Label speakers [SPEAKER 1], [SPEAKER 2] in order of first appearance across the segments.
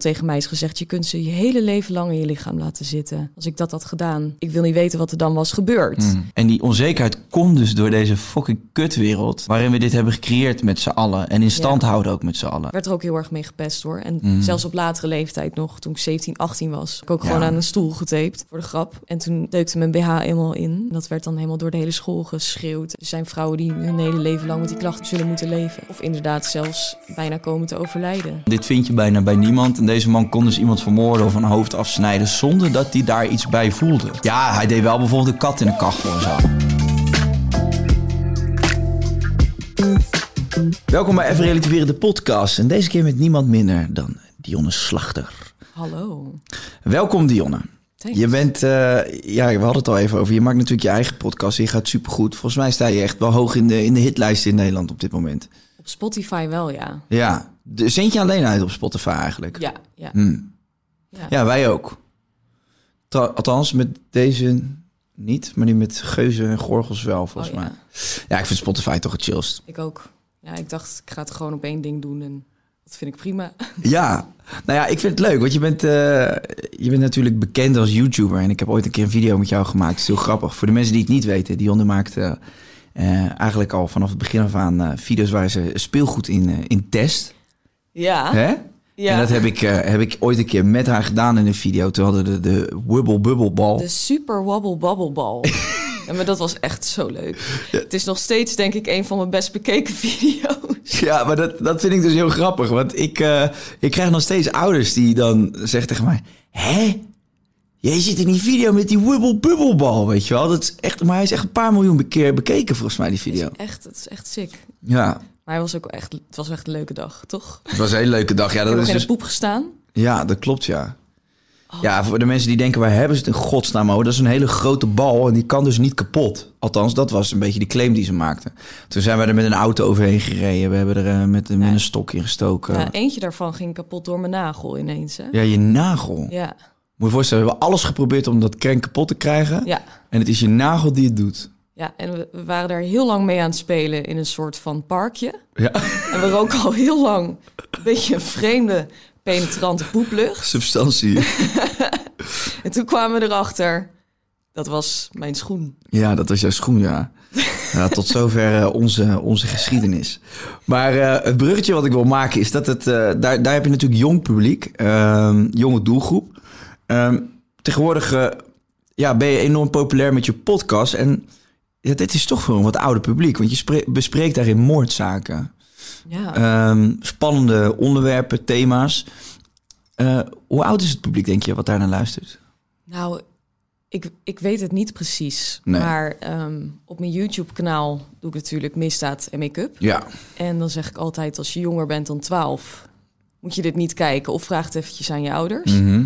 [SPEAKER 1] Tegen mij is gezegd, je kunt ze je hele leven lang in je lichaam laten zitten. Als ik dat had gedaan, ik wil niet weten wat er dan was gebeurd.
[SPEAKER 2] Mm. En die onzekerheid komt dus door deze fucking kutwereld... waarin we dit hebben gecreëerd met z'n allen. En in stand
[SPEAKER 1] Ja.
[SPEAKER 2] houden ook met z'n allen.
[SPEAKER 1] Ik werd er ook heel erg mee gepest hoor. En
[SPEAKER 2] Mhm.
[SPEAKER 1] zelfs op latere leeftijd nog, toen ik 17, 18 was, ik ook
[SPEAKER 2] Ja.
[SPEAKER 1] gewoon aan een stoel getaped voor de grap. En toen deukte mijn BH eenmaal in. Dat werd dan helemaal door de hele school geschreeuwd. Er zijn vrouwen die hun hele leven lang met die klachten zullen moeten leven. Of inderdaad zelfs bijna komen te overlijden.
[SPEAKER 2] Dit vind je bijna bij niemand. Deze man kon dus iemand vermoorden of een hoofd afsnijden... zonder dat hij daar iets bij voelde. Ja, hij deed wel bijvoorbeeld een kat in een kachel en zo. Welkom bij Even Relativeren, de podcast. En deze keer met niemand minder dan Dionne Slachter.
[SPEAKER 1] Hallo.
[SPEAKER 2] Welkom Dionne.
[SPEAKER 1] Thanks.
[SPEAKER 2] Je bent, eh, ja, we hadden het al even over. Je maakt natuurlijk je eigen podcast. Je gaat supergoed. Volgens mij sta je echt wel hoog in de, in de hitlijst in Nederland op dit moment.
[SPEAKER 1] Op Spotify wel, ja.
[SPEAKER 2] Ja, de, zend je alleen uit op Spotify eigenlijk?
[SPEAKER 1] Ja, ja.
[SPEAKER 2] Hm.
[SPEAKER 1] ja.
[SPEAKER 2] Ja, wij ook. Tra- althans, met deze niet, maar die met geuzen en gorgels wel, volgens
[SPEAKER 1] Oh, ja.
[SPEAKER 2] mij. Ja, ik vind Spotify toch het chillst.
[SPEAKER 1] Ik ook. Ja, ik dacht, ik ga het gewoon op één ding doen en dat vind ik prima.
[SPEAKER 2] Ja, nou ja, ik vind het leuk, want je bent, eh, je bent natuurlijk bekend als YouTuber. En ik heb ooit een keer een video met jou gemaakt. Is heel grappig. Voor de mensen die het niet weten, Dionne maakt eh, eh, eigenlijk al vanaf het begin af aan eh, video's waar ze speelgoed in, in test.
[SPEAKER 1] Ja.
[SPEAKER 2] Hè?
[SPEAKER 1] ja.
[SPEAKER 2] En dat heb ik, eh, heb ik ooit een keer met haar gedaan in een video. Toen hadden we de, de Wubble Bubble Bal.
[SPEAKER 1] De Super Wobble Bubble Ball. ja, maar dat was echt zo leuk. Het is nog steeds, denk ik, een van mijn best bekeken video's.
[SPEAKER 2] Ja, maar dat, dat vind ik dus heel grappig. Want ik, eh, ik krijg nog steeds ouders die dan zeggen tegen mij... Hé? Jij zit in die video met die Wubble Bubble Bal, weet je wel? Dat is echt, maar hij is echt een paar miljoen keer bekeken volgens mij, die video.
[SPEAKER 1] Echt, het is echt sick.
[SPEAKER 2] Ja,
[SPEAKER 1] Maar hij was ook echt, het was echt een leuke dag, toch?
[SPEAKER 2] het was een hele leuke dag. Ja, dat is
[SPEAKER 1] in
[SPEAKER 2] dus,
[SPEAKER 1] de poep gestaan.
[SPEAKER 2] ja dat klopt, ja. Ja, voor de mensen die denken, waar hebben ze het in godsnaam over? Dat is een hele grote bal en die kan dus niet kapot. Althans, dat was een beetje de claim die ze maakten. Toen zijn we er met een auto overheen gereden. We hebben er eh, met, met
[SPEAKER 1] Ja.
[SPEAKER 2] een stok in gestoken.
[SPEAKER 1] Ja,
[SPEAKER 2] Ja,
[SPEAKER 1] eentje daarvan ging kapot door mijn nagel ineens, hè?
[SPEAKER 2] je nagel.
[SPEAKER 1] Ja,
[SPEAKER 2] Moet je voorstellen, we hebben alles geprobeerd om dat krenk kapot te krijgen.
[SPEAKER 1] ja.
[SPEAKER 2] En het is je nagel die het doet.
[SPEAKER 1] Ja, en we, we waren daar heel lang mee aan het spelen in een soort van parkje.
[SPEAKER 2] Ja,
[SPEAKER 1] En we roken al heel lang een beetje een vreemde, penetrante poeplucht.
[SPEAKER 2] substantie.
[SPEAKER 1] En toen kwamen we erachter, dat was mijn schoen.
[SPEAKER 2] ja, dat was jouw schoen, ja. ja tot zover eh, onze, onze geschiedenis. Maar eh, het bruggetje wat ik wil maken is dat het... eh, daar, daar heb je natuurlijk jong publiek, ehm, jonge doelgroep. Ehm, tegenwoordig ja, ben je enorm populair met je podcast. En ja, dit is toch voor een wat ouder publiek. Want je spre- bespreekt daarin moordzaken.
[SPEAKER 1] Ja,
[SPEAKER 2] Ehm, spannende onderwerpen, thema's. Eh, hoe oud is het publiek, denk je, wat daar naar luistert?
[SPEAKER 1] nou, ik, ik weet het niet precies.
[SPEAKER 2] Nee.
[SPEAKER 1] Maar ehm, op mijn YouTube-kanaal doe ik natuurlijk misdaad en make-up.
[SPEAKER 2] Ja.
[SPEAKER 1] En dan zeg ik altijd, als je jonger bent dan 12, moet je dit niet kijken. Of vraag het eventjes aan je ouders.
[SPEAKER 2] Mhm.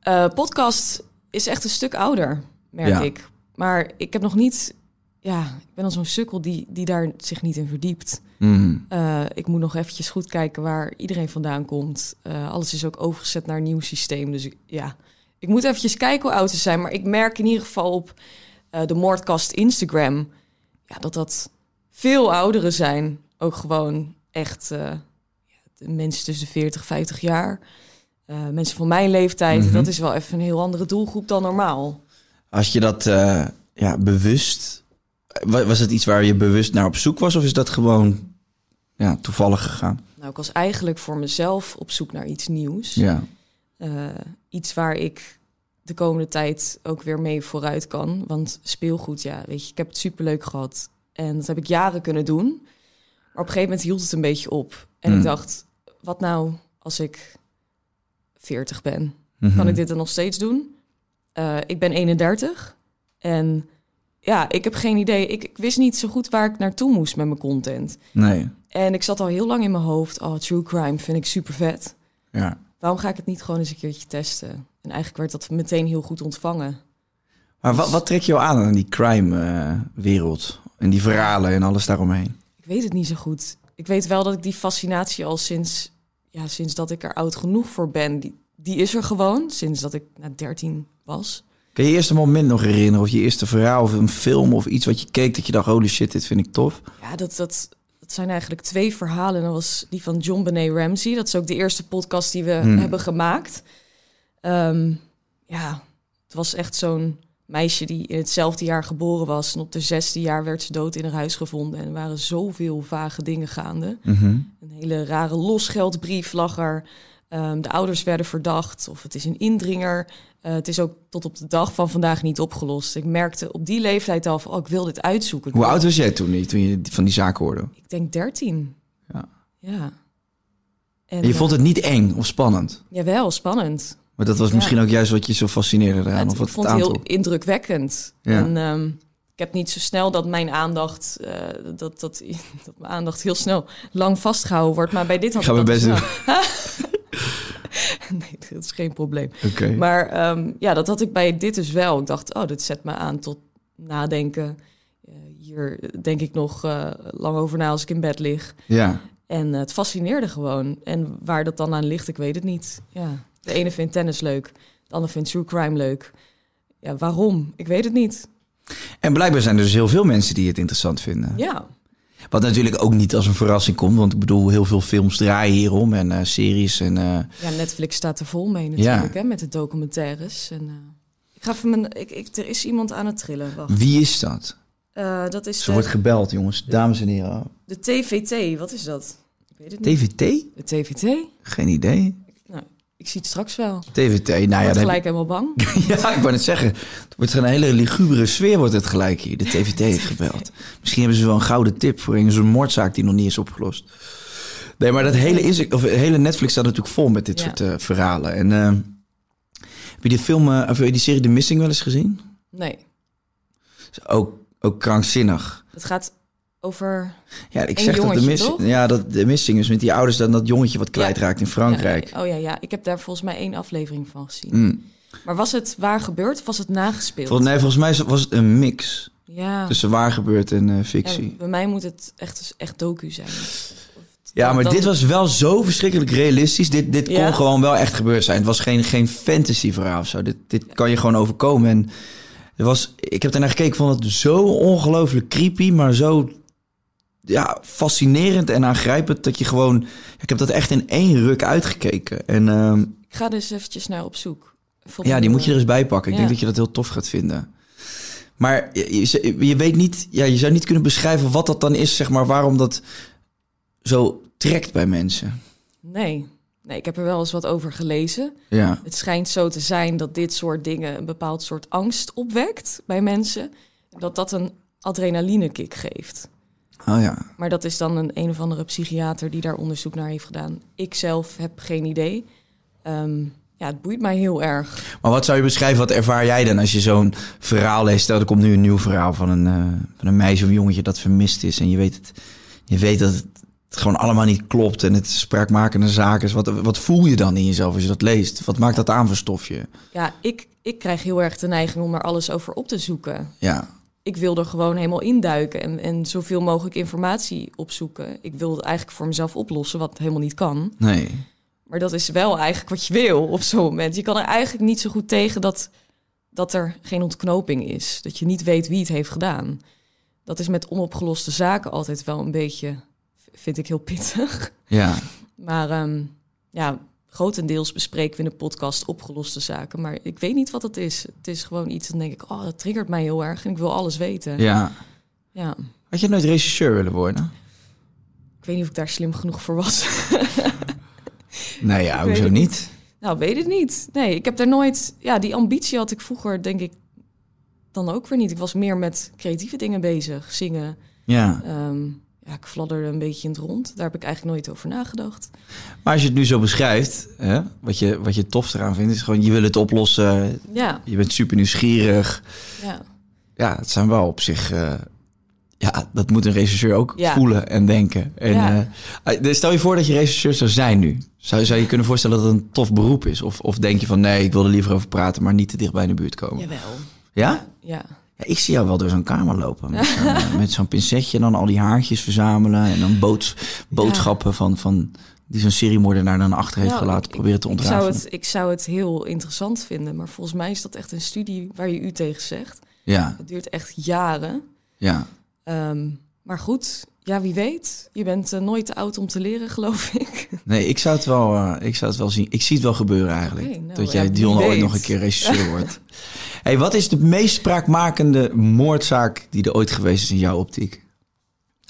[SPEAKER 1] Eh, podcast is echt een stuk ouder, merk
[SPEAKER 2] Ja.
[SPEAKER 1] ik. Maar ik heb nog niet... Ja, ik ben dan zo'n sukkel die, die daar zich niet in verdiept.
[SPEAKER 2] Mhm.
[SPEAKER 1] Eh, ik moet nog eventjes goed kijken waar iedereen vandaan komt. Eh, alles is ook overgezet naar een nieuw systeem. Dus ik- ja, ik moet eventjes kijken hoe oud ze zijn. Maar ik merk in ieder geval op eh, de moordkast Instagram... Ja, dat dat veel ouderen zijn. Ook gewoon echt ja, de mensen tussen de 40, 50 jaar. Mensen van mijn leeftijd.
[SPEAKER 2] Mhm.
[SPEAKER 1] Dat is wel even een heel andere doelgroep dan normaal.
[SPEAKER 2] Als je dat ja, bewust... wa- Was het iets waar je bewust naar op zoek was? Of is dat gewoon ja, toevallig gegaan?
[SPEAKER 1] Nou, ik was eigenlijk voor mezelf op zoek naar iets nieuws.
[SPEAKER 2] Ja.
[SPEAKER 1] Eh, iets waar ik de komende tijd ook weer mee vooruit kan. Want speelgoed, ja, weet je, ik heb het superleuk gehad. En dat heb ik jaren kunnen doen. Maar op een gegeven moment hield het een beetje op. En ik dacht, wat nou als ik 40 ben?
[SPEAKER 2] Mhm.
[SPEAKER 1] Kan ik dit dan nog steeds doen? Eh, ik ben 31 en ja, ik heb geen idee. Ik, ik wist niet zo goed waar ik naartoe moest met mijn content.
[SPEAKER 2] Nee.
[SPEAKER 1] En ik zat al heel lang in mijn hoofd, oh, true crime vind ik super vet.
[SPEAKER 2] Ja.
[SPEAKER 1] Waarom ga ik het niet gewoon eens een keertje testen? En eigenlijk werd dat meteen heel goed ontvangen.
[SPEAKER 2] Maar wat, wat trek je jou aan aan die crime-wereld? en die verhalen en alles daaromheen?
[SPEAKER 1] Ik weet het niet zo goed. Ik weet wel dat ik die fascinatie al sinds, ja, sinds dat ik er oud genoeg voor ben, die, die is er gewoon. Sinds dat ik na 13 was.
[SPEAKER 2] Kun je je eerste moment nog herinneren? Of je eerste verhaal of een film of iets wat je keek dat je dacht, holy shit, dit vind ik tof?
[SPEAKER 1] Ja, dat, dat, dat zijn eigenlijk twee verhalen. Dat was die van John Benet Ramsey. Dat is ook de eerste podcast die we
[SPEAKER 2] Hmm.
[SPEAKER 1] hebben gemaakt. Ehm, ja, het was echt zo'n meisje die in hetzelfde jaar geboren was. En op de zesde jaar werd ze dood in haar huis gevonden. En er waren zoveel vage dingen gaande.
[SPEAKER 2] Mhm.
[SPEAKER 1] Een hele rare losgeldbrief lag er. Ehm, de ouders werden verdacht of het is een indringer. Eh, het is ook tot op de dag van vandaag niet opgelost. Ik merkte op die leeftijd al van, oh, ik wil dit uitzoeken. Ik
[SPEAKER 2] Hoe oud was jij toen, toen je van die zaken hoorde?
[SPEAKER 1] Ik denk 13.
[SPEAKER 2] Ja.
[SPEAKER 1] Ja. En,
[SPEAKER 2] En je
[SPEAKER 1] eh,
[SPEAKER 2] vond het niet eng of spannend?
[SPEAKER 1] Jawel, spannend.
[SPEAKER 2] Maar dat was
[SPEAKER 1] Ja.
[SPEAKER 2] misschien ook juist wat je zo fascineerde eraan.
[SPEAKER 1] Het-
[SPEAKER 2] of
[SPEAKER 1] ik
[SPEAKER 2] wat
[SPEAKER 1] vond
[SPEAKER 2] het
[SPEAKER 1] het heel indrukwekkend.
[SPEAKER 2] Ja.
[SPEAKER 1] En ehm, ik heb niet zo snel dat mijn aandacht, eh, dat, dat, dat mijn aandacht heel snel lang vastgehouden wordt. Maar bij dit had
[SPEAKER 2] Ik
[SPEAKER 1] ik dat
[SPEAKER 2] best.
[SPEAKER 1] nee, dat is geen probleem. Maar ehm, ja, dat had ik bij dit dus wel. Ik dacht, oh, dit zet me aan tot nadenken. Eh, hier denk ik nog eh, lang over na als ik in bed lig.
[SPEAKER 2] Ja.
[SPEAKER 1] En eh, het fascineerde gewoon. En waar dat dan aan ligt, ik weet het niet. Ja. De ene vindt tennis leuk, de ander vindt true crime leuk. Ja, waarom? Ik weet het niet.
[SPEAKER 2] En blijkbaar zijn er dus heel veel mensen die het interessant vinden.
[SPEAKER 1] Ja,
[SPEAKER 2] Wat natuurlijk ook niet als een verrassing komt. Want ik bedoel, heel veel films draaien hierom. En eh, series. En, eh,
[SPEAKER 1] ja Netflix staat er vol mee natuurlijk, hè, met de documentaires. En, eh, ik ga even mijn... Ik, ik, er is iemand aan het trillen, wacht.
[SPEAKER 2] wie is dat?
[SPEAKER 1] Dat is
[SPEAKER 2] Ze
[SPEAKER 1] de,
[SPEAKER 2] wordt gebeld, jongens. Dames en heren.
[SPEAKER 1] de TVT, wat is dat? Ik weet het niet.
[SPEAKER 2] TVT?
[SPEAKER 1] De TVT?
[SPEAKER 2] Geen idee.
[SPEAKER 1] Ik zie het straks wel.
[SPEAKER 2] TVT, nou
[SPEAKER 1] Ik
[SPEAKER 2] ja, dan
[SPEAKER 1] gelijk helemaal bang.
[SPEAKER 2] Ja, ik wou net zeggen. Het wordt een hele ligubere sfeer wordt het gelijk hier. De TVT heeft gebeld. Misschien hebben ze wel een gouden tip voor een zo'n moordzaak die nog niet is opgelost. Nee, maar dat hele, is, of, het hele Netflix staat natuurlijk vol met dit
[SPEAKER 1] Ja.
[SPEAKER 2] soort eh, verhalen. En eh, heb je die film, eh, of die serie The Missing wel eens gezien?
[SPEAKER 1] Nee,
[SPEAKER 2] Is Ook, ook krankzinnig.
[SPEAKER 1] het gaat over...
[SPEAKER 2] Ja, ik zeg dat de missing,
[SPEAKER 1] toch?
[SPEAKER 2] ja, dat de missing is met die ouders dan dat jongetje wat kwijtraakt in Frankrijk.
[SPEAKER 1] Ja, oh ja, ja, ik heb daar volgens mij één aflevering van gezien.
[SPEAKER 2] Mm.
[SPEAKER 1] Maar was het waar gebeurd of was het nagespeeld?
[SPEAKER 2] Vol, nee, volgens mij was het een mix
[SPEAKER 1] ja.
[SPEAKER 2] tussen waar gebeurd en eh,
[SPEAKER 1] Ja,
[SPEAKER 2] fictie.
[SPEAKER 1] bij mij moet het echt, echt docu zijn.
[SPEAKER 2] Ja, maar dit was wel zo verschrikkelijk realistisch. Dit, dit
[SPEAKER 1] Ja?
[SPEAKER 2] kon gewoon wel echt gebeurd zijn. Het was geen, geen fantasy verhaal of zo. Dit, dit kan je gewoon overkomen. En er was, ik heb daarnaar gekeken, vond het zo ongelooflijk creepy, maar zo ja, fascinerend en aangrijpend dat je gewoon... Ik heb dat echt in één ruk uitgekeken. En ehm,
[SPEAKER 1] Ik ga dus eventjes naar op zoek.
[SPEAKER 2] Ja, die moet je er eens bij pakken. Ik
[SPEAKER 1] Ja.
[SPEAKER 2] denk dat je dat heel tof gaat vinden. Maar je, je- je weet niet, ja, je zou niet kunnen beschrijven wat dat dan is, zeg maar, waarom dat zo trekt bij mensen.
[SPEAKER 1] Nee. nee, ik heb er wel eens wat over gelezen.
[SPEAKER 2] Ja.
[SPEAKER 1] Het schijnt zo te zijn dat dit soort dingen een bepaald soort angst opwekt bij mensen. Dat dat een adrenalinekick geeft.
[SPEAKER 2] Oh ja.
[SPEAKER 1] Maar dat is dan een een of andere psychiater die daar onderzoek naar heeft gedaan. Ik zelf heb geen idee. Ehm, ja, het boeit mij heel erg.
[SPEAKER 2] Maar wat zou je beschrijven, wat ervaar jij dan als je zo'n verhaal leest? Stel, er komt nu een nieuw verhaal van een, eh, van een meisje of jongetje dat vermist is. En je weet, het, je weet dat het gewoon allemaal niet klopt en het spraakmakende zaak is. Wat, wat voel je dan in jezelf als je dat leest? Wat maakt dat aan voor stofje?
[SPEAKER 1] Ja, ik, ik krijg heel erg de neiging om er alles over op te zoeken.
[SPEAKER 2] Ja,
[SPEAKER 1] Ik wil er gewoon helemaal induiken en, en zoveel mogelijk informatie opzoeken. Ik wil het eigenlijk voor mezelf oplossen, wat helemaal niet kan.
[SPEAKER 2] nee.
[SPEAKER 1] Maar dat is wel eigenlijk wat je wil op zo'n moment. Je kan er eigenlijk niet zo goed tegen dat, dat er geen ontknoping is. Dat je niet weet wie het heeft gedaan. Dat is met onopgeloste zaken altijd wel een beetje, vind ik heel pittig.
[SPEAKER 2] Ja,
[SPEAKER 1] Maar ehm, ja, grotendeels bespreken we in de podcast opgeloste zaken. Maar ik weet niet wat het is. Het is gewoon iets, dan denk ik, oh, dat triggert mij heel erg. En ik wil alles weten.
[SPEAKER 2] ja.
[SPEAKER 1] ja.
[SPEAKER 2] Had je nooit regisseur willen worden?
[SPEAKER 1] Ik weet niet of ik daar slim genoeg voor was.
[SPEAKER 2] Nee, ja,
[SPEAKER 1] Ik
[SPEAKER 2] hoezo
[SPEAKER 1] het
[SPEAKER 2] niet?
[SPEAKER 1] Nou, weet het niet. Nee, ik heb daar nooit... Ja, die ambitie had ik vroeger, denk ik, dan ook weer niet. Ik was meer met creatieve dingen bezig. Zingen.
[SPEAKER 2] Ja.
[SPEAKER 1] Ehm, ja, ik fladderde een beetje in het rond. Daar heb ik eigenlijk nooit over nagedacht.
[SPEAKER 2] Maar als je het nu zo beschrijft, hè, wat, je, wat je tof eraan vindt, is gewoon je wil het oplossen.
[SPEAKER 1] Ja,
[SPEAKER 2] Je bent super nieuwsgierig.
[SPEAKER 1] ja.
[SPEAKER 2] Ja, het zijn wel op zich. eh, ja, dat moet een regisseur ook
[SPEAKER 1] Ja.
[SPEAKER 2] voelen en denken. En,
[SPEAKER 1] Ja.
[SPEAKER 2] eh, dus stel je voor dat je regisseur zou zijn nu. Zou, zou je kunnen voorstellen dat het een tof beroep is? Of, of denk je van nee, ik wil er liever over praten, maar niet te dicht bij de buurt komen?
[SPEAKER 1] Jawel.
[SPEAKER 2] Ja?
[SPEAKER 1] Ja.
[SPEAKER 2] Ja, ik zie jou wel door zo'n kamer lopen. Met zo'n, eh, pincetje en dan al die haartjes verzamelen. En dan boods, boodschappen van, van die zo'n seriemoordenaar dan achter heeft
[SPEAKER 1] Nou,
[SPEAKER 2] gelaten. Proberen te
[SPEAKER 1] Ik zou,
[SPEAKER 2] ontrafelen.
[SPEAKER 1] het, ik zou het heel interessant vinden. Maar volgens mij is dat echt een studie waar je u tegen zegt.
[SPEAKER 2] Ja,
[SPEAKER 1] Het duurt echt jaren.
[SPEAKER 2] ja.
[SPEAKER 1] Ehm, maar goed, ja, wie weet. Je bent eh, nooit te oud om te leren, geloof ik.
[SPEAKER 2] Nee, ik zou het wel, eh, ik zou het wel zien. Ik zie het wel gebeuren eigenlijk.
[SPEAKER 1] Nou,
[SPEAKER 2] dat
[SPEAKER 1] ja,
[SPEAKER 2] jij
[SPEAKER 1] wie
[SPEAKER 2] Dion ooit nog een keer regisseur wordt. hey, wat is de meest spraakmakende moordzaak die er ooit geweest is in jouw optiek?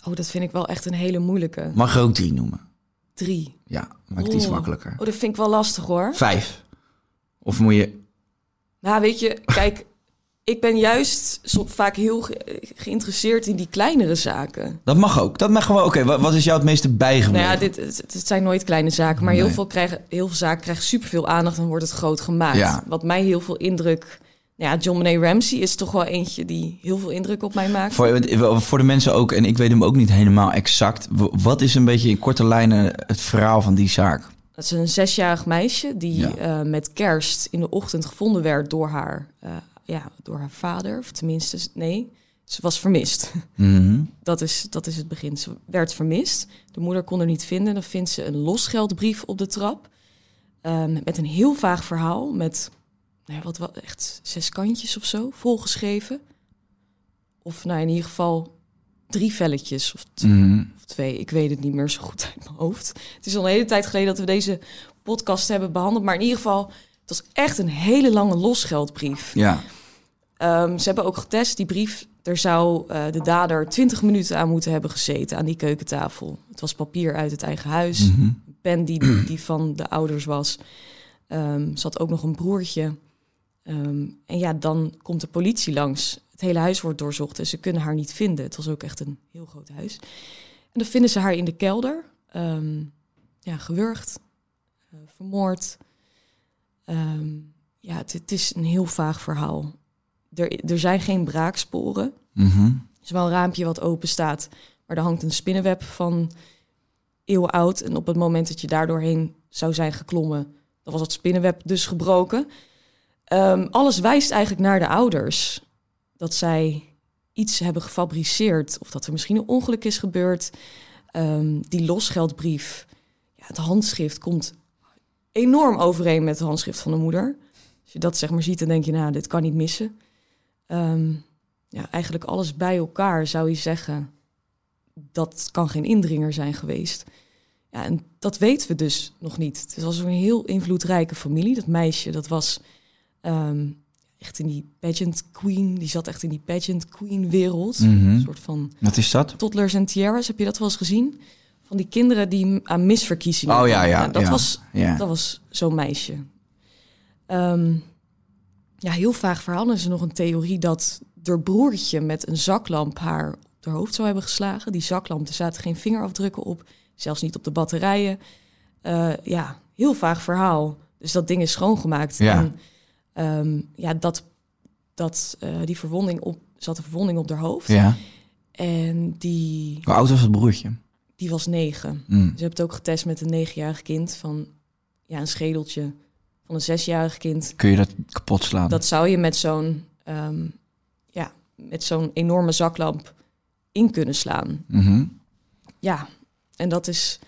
[SPEAKER 1] Oh, dat vind ik wel echt een hele moeilijke.
[SPEAKER 2] Mag er ook drie noemen?
[SPEAKER 1] Drie.
[SPEAKER 2] Ja, maakt het iets
[SPEAKER 1] Oh.
[SPEAKER 2] makkelijker.
[SPEAKER 1] Oh, dat vind ik wel lastig hoor.
[SPEAKER 2] Vijf. Of moet je...
[SPEAKER 1] Nou, weet je, kijk, ik ben juist zo vaak heel ge- geïnteresseerd in die kleinere zaken.
[SPEAKER 2] Dat mag ook. Dat mag gewoon. Oké, wat, wat is jou het meeste bijgebleven?
[SPEAKER 1] Nou ja, dit, het, het zijn nooit kleine zaken, maar heel, veel, krijgen, heel veel zaken krijgen superveel aandacht en wordt het groot gemaakt.
[SPEAKER 2] Ja.
[SPEAKER 1] Wat mij heel veel indruk... Nou ja, John Benet Ramsey is toch wel eentje die heel veel indruk op mij maakt.
[SPEAKER 2] Voor, voor de mensen ook, en ik weet hem ook niet helemaal exact. Wat is een beetje in korte lijnen het verhaal van die zaak?
[SPEAKER 1] Dat is een zesjarig meisje die
[SPEAKER 2] Ja.
[SPEAKER 1] eh, met kerst in de ochtend gevonden werd door haar, eh, ja, door haar vader. Of tenminste, nee, ze was vermist.
[SPEAKER 2] Mhm.
[SPEAKER 1] Dat is, dat is het begin. Ze werd vermist. De moeder kon er niet vinden. Dan vindt ze een losgeldbrief op de trap. ehm, met een heel vaag verhaal. Met nou ja, wat, wat echt zes kantjes of zo volgeschreven. Of nou in ieder geval drie velletjes of,
[SPEAKER 2] Mhm.
[SPEAKER 1] of twee. Ik weet het niet meer zo goed uit mijn hoofd. Het is al een hele tijd geleden dat we deze podcast hebben behandeld. Maar in ieder geval, het was echt een hele lange losgeldbrief.
[SPEAKER 2] Ja.
[SPEAKER 1] Ehm, ze hebben ook getest, die brief. Er zou eh, de dader 20 minuten aan moeten hebben gezeten aan die keukentafel. Het was papier uit het eigen huis. Een pen die, die van de ouders was. Ehm ze had ook nog een broertje. Ehm, en ja, dan komt de politie langs. Het hele huis wordt doorzocht en ze kunnen haar niet vinden. Het was ook echt een heel groot huis. En dan vinden ze haar in de kelder. ehm, ja, gewurgd, eh, vermoord. Ehm, ja, het, het is een heel vaag verhaal. Er, er zijn geen braaksporen.
[SPEAKER 2] Mhm.
[SPEAKER 1] Er is wel een raampje wat open staat, maar er hangt een spinnenweb van eeuwen oud. En op het moment dat je daar doorheen zou zijn geklommen, dan was het spinnenweb dus gebroken. Ehm, alles wijst eigenlijk naar de ouders. Dat zij iets hebben gefabriceerd of dat er misschien een ongeluk is gebeurd. Ehm, die losgeldbrief, ja, het handschrift komt enorm overeen met het handschrift van de moeder. Als je dat zeg maar ziet, dan denk je, nou, dit kan niet missen. Ehm, ja, eigenlijk alles bij elkaar zou je zeggen, dat kan geen indringer zijn geweest. Ja, en dat weten we dus nog niet. Het was een heel invloedrijke familie. Dat meisje, dat was ehm, echt in die pageant queen, die zat echt in die pageant queen wereld.
[SPEAKER 2] Mhm.
[SPEAKER 1] Een soort van
[SPEAKER 2] Wat is dat?
[SPEAKER 1] toddlers en tiaras, heb je dat wel eens gezien? Van die kinderen die aan misverkiezingen.
[SPEAKER 2] Oh ja, ja.
[SPEAKER 1] Nou, dat
[SPEAKER 2] ja.
[SPEAKER 1] was
[SPEAKER 2] Ja.
[SPEAKER 1] dat was zo'n meisje. Ehm, ja, heel vaag verhaal. Er is nog een theorie dat haar broertje met een zaklamp haar op haar hoofd zou hebben geslagen. Die zaklamp, er zaten geen vingerafdrukken op. Zelfs niet op de batterijen. Eh, ja, heel vaag verhaal. Dus dat ding is schoongemaakt.
[SPEAKER 2] Ja.
[SPEAKER 1] En ehm, ja, dat, dat, eh, die verwonding op, zat een verwonding op haar hoofd.
[SPEAKER 2] ja.
[SPEAKER 1] En die,
[SPEAKER 2] Hoe oud was het broertje?
[SPEAKER 1] Die was negen.
[SPEAKER 2] Mm.
[SPEAKER 1] Ze hebben het ook getest met een negenjarig kind van ja, een schedeltje van een zesjarig kind.
[SPEAKER 2] Kun je dat kapot slaan?
[SPEAKER 1] Dat zou je met zo'n ehm, ja, met zo'n enorme zaklamp in kunnen slaan.
[SPEAKER 2] Mhm.
[SPEAKER 1] Ja, en dat is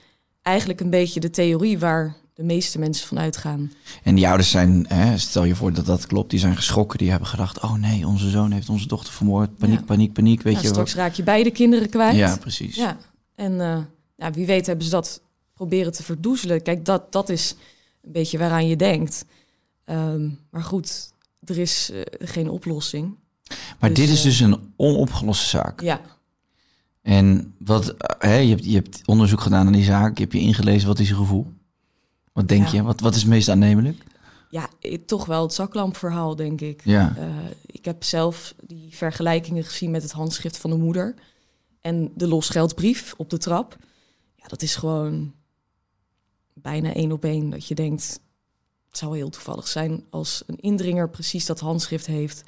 [SPEAKER 1] eigenlijk een beetje de theorie waar de meeste mensen van uitgaan.
[SPEAKER 2] En die ouders zijn, hè, stel je voor dat dat klopt, die zijn geschrokken. Die hebben gedacht, oh nee, onze zoon heeft onze dochter vermoord. Paniek,
[SPEAKER 1] Ja.
[SPEAKER 2] paniek, paniek. Weet
[SPEAKER 1] Ja,
[SPEAKER 2] je
[SPEAKER 1] straks raak je beide kinderen kwijt.
[SPEAKER 2] Ja, precies.
[SPEAKER 1] Ja, en eh, ja, wie weet hebben ze dat proberen te verdoezelen. Kijk, dat, dat is een beetje waaraan je denkt. Ehm, maar goed, er is eh, geen oplossing.
[SPEAKER 2] Maar
[SPEAKER 1] Dus,
[SPEAKER 2] dit is
[SPEAKER 1] eh,
[SPEAKER 2] dus een onopgeloste zaak.
[SPEAKER 1] Ja,
[SPEAKER 2] En wat, hè, je, hebt, je hebt onderzoek gedaan naar die zaak. Je hebt je ingelezen. Wat is je gevoel? Wat denk
[SPEAKER 1] Ja.
[SPEAKER 2] je? Wat, wat is het meest aannemelijk?
[SPEAKER 1] ja toch wel het zaklampverhaal, denk ik.
[SPEAKER 2] Ja.
[SPEAKER 1] Ik heb zelf die vergelijkingen gezien met het handschrift van de moeder. En de losgeldbrief op de trap. Ja, dat is gewoon bijna één op één. Dat je denkt, het zou heel toevallig zijn als een indringer precies dat handschrift heeft.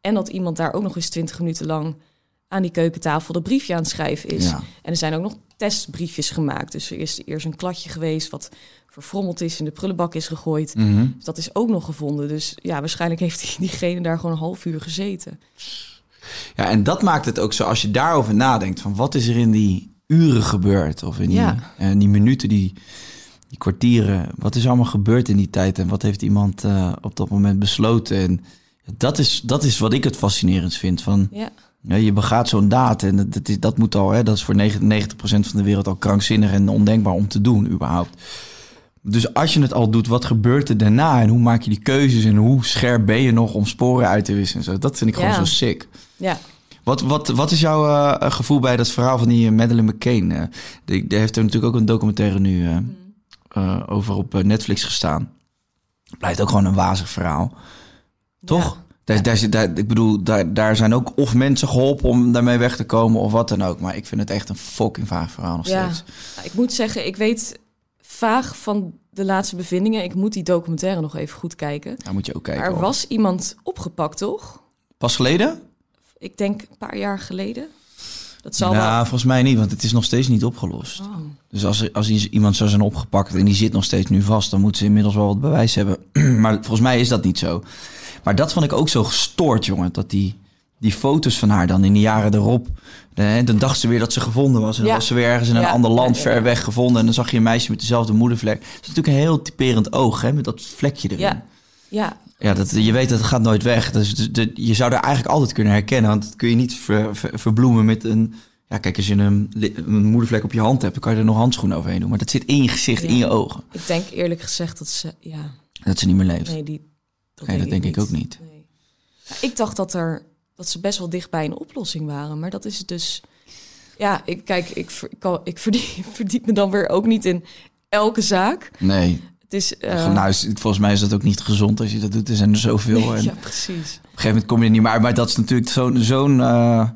[SPEAKER 1] En dat iemand daar ook nog eens twintig minuten lang aan die keukentafel dat briefje aan het schrijven is.
[SPEAKER 2] Ja.
[SPEAKER 1] En er zijn ook nog testbriefjes gemaakt. Dus er is eerst een kladje geweest wat verfrommeld is, in de prullenbak is gegooid.
[SPEAKER 2] Mhm.
[SPEAKER 1] Dus dat is ook nog gevonden. Dus ja, waarschijnlijk heeft die, diegene daar gewoon een half uur gezeten.
[SPEAKER 2] Ja, en dat maakt het ook zo. Als je daarover nadenkt, van wat is er in die uren gebeurd? Of in die,
[SPEAKER 1] Ja.
[SPEAKER 2] eh, die minuten, die, die kwartieren. Wat is allemaal gebeurd in die tijd? En wat heeft iemand eh, op dat moment besloten? En dat is, dat is wat ik het fascinerend vind. Van,
[SPEAKER 1] Ja,
[SPEAKER 2] Ja, je begaat zo'n daad en dat, dat, is, dat moet al, hè, dat is voor 99% van de wereld al krankzinnig en ondenkbaar om te doen, überhaupt. Dus als je het al doet, wat gebeurt er daarna en hoe maak je die keuzes en hoe scherp ben je nog om sporen uit te wissen en zo? Dat vind ik gewoon
[SPEAKER 1] Ja.
[SPEAKER 2] zo sick.
[SPEAKER 1] Ja.
[SPEAKER 2] Wat, wat, wat is jouw eh, gevoel bij dat verhaal van die eh, Madeleine McCain? Eh, die, die heeft er natuurlijk ook een documentaire nu eh, eh, over op eh, Netflix gestaan. Blijft ook gewoon een wazig verhaal. Toch?
[SPEAKER 1] Ja.
[SPEAKER 2] Daar, daar, ik bedoel, daar, daar zijn ook of mensen geholpen om daarmee weg te komen of wat dan ook. Maar ik vind het echt een fucking vaag verhaal nog
[SPEAKER 1] Ja.
[SPEAKER 2] steeds.
[SPEAKER 1] Ik moet zeggen, ik weet vaag van de laatste bevindingen. Ik moet die documentaire nog even goed kijken.
[SPEAKER 2] Daar moet je ook kijken.
[SPEAKER 1] Maar er
[SPEAKER 2] hoor.
[SPEAKER 1] was iemand opgepakt, toch?
[SPEAKER 2] Pas geleden?
[SPEAKER 1] Ik denk een paar jaar geleden. Dat zal
[SPEAKER 2] nou,
[SPEAKER 1] wel...
[SPEAKER 2] volgens mij niet, want het is nog steeds niet opgelost.
[SPEAKER 1] Oh.
[SPEAKER 2] Dus als, als iemand zou zijn opgepakt en die zit nog steeds nu vast, dan moeten ze inmiddels wel wat bewijs hebben. maar volgens mij is dat niet zo. Maar dat vond ik ook zo gestoord, jongen. Dat die, die foto's van haar dan in de jaren erop. eh, Dan dacht ze weer dat ze gevonden was. En dan
[SPEAKER 1] Ja.
[SPEAKER 2] was ze weer ergens in een
[SPEAKER 1] Ja,
[SPEAKER 2] ander land
[SPEAKER 1] ja,
[SPEAKER 2] ver weg gevonden. En dan zag je een meisje met dezelfde moedervlek. Dat is natuurlijk een heel typerend oog, hè, met dat vlekje erin.
[SPEAKER 1] Ja, ja,
[SPEAKER 2] Ja, dat, je weet dat het gaat nooit weg. Dus de- de- je zou er eigenlijk altijd kunnen herkennen. Want dat kun je niet ver- ver- verbloemen met een... Ja, kijk, als je een, een moedervlek op je hand hebt... dan kan je er nog handschoenen overheen doen. Maar dat zit in je gezicht, in je ogen.
[SPEAKER 1] ik denk eerlijk gezegd dat ze... Ja,
[SPEAKER 2] Dat ze niet meer leeft.
[SPEAKER 1] nee, die, dat,
[SPEAKER 2] Nee, dat denk ik ook niet.
[SPEAKER 1] Nee. Ik dacht dat, er, dat ze best wel dicht bij een oplossing waren. Maar dat is het dus... Ja, ik, kijk, ik, ik, kan, ik verdiep, verdiep me dan weer ook niet in elke zaak.
[SPEAKER 2] Nee.
[SPEAKER 1] Het is... eh,
[SPEAKER 2] nou, is- volgens mij is dat ook niet gezond als je dat doet. Er zijn er zoveel. en
[SPEAKER 1] ja,
[SPEAKER 2] Op
[SPEAKER 1] precies.
[SPEAKER 2] een gegeven moment kom je er niet meer uit. Maar dat is natuurlijk zo'n... zo'n eh,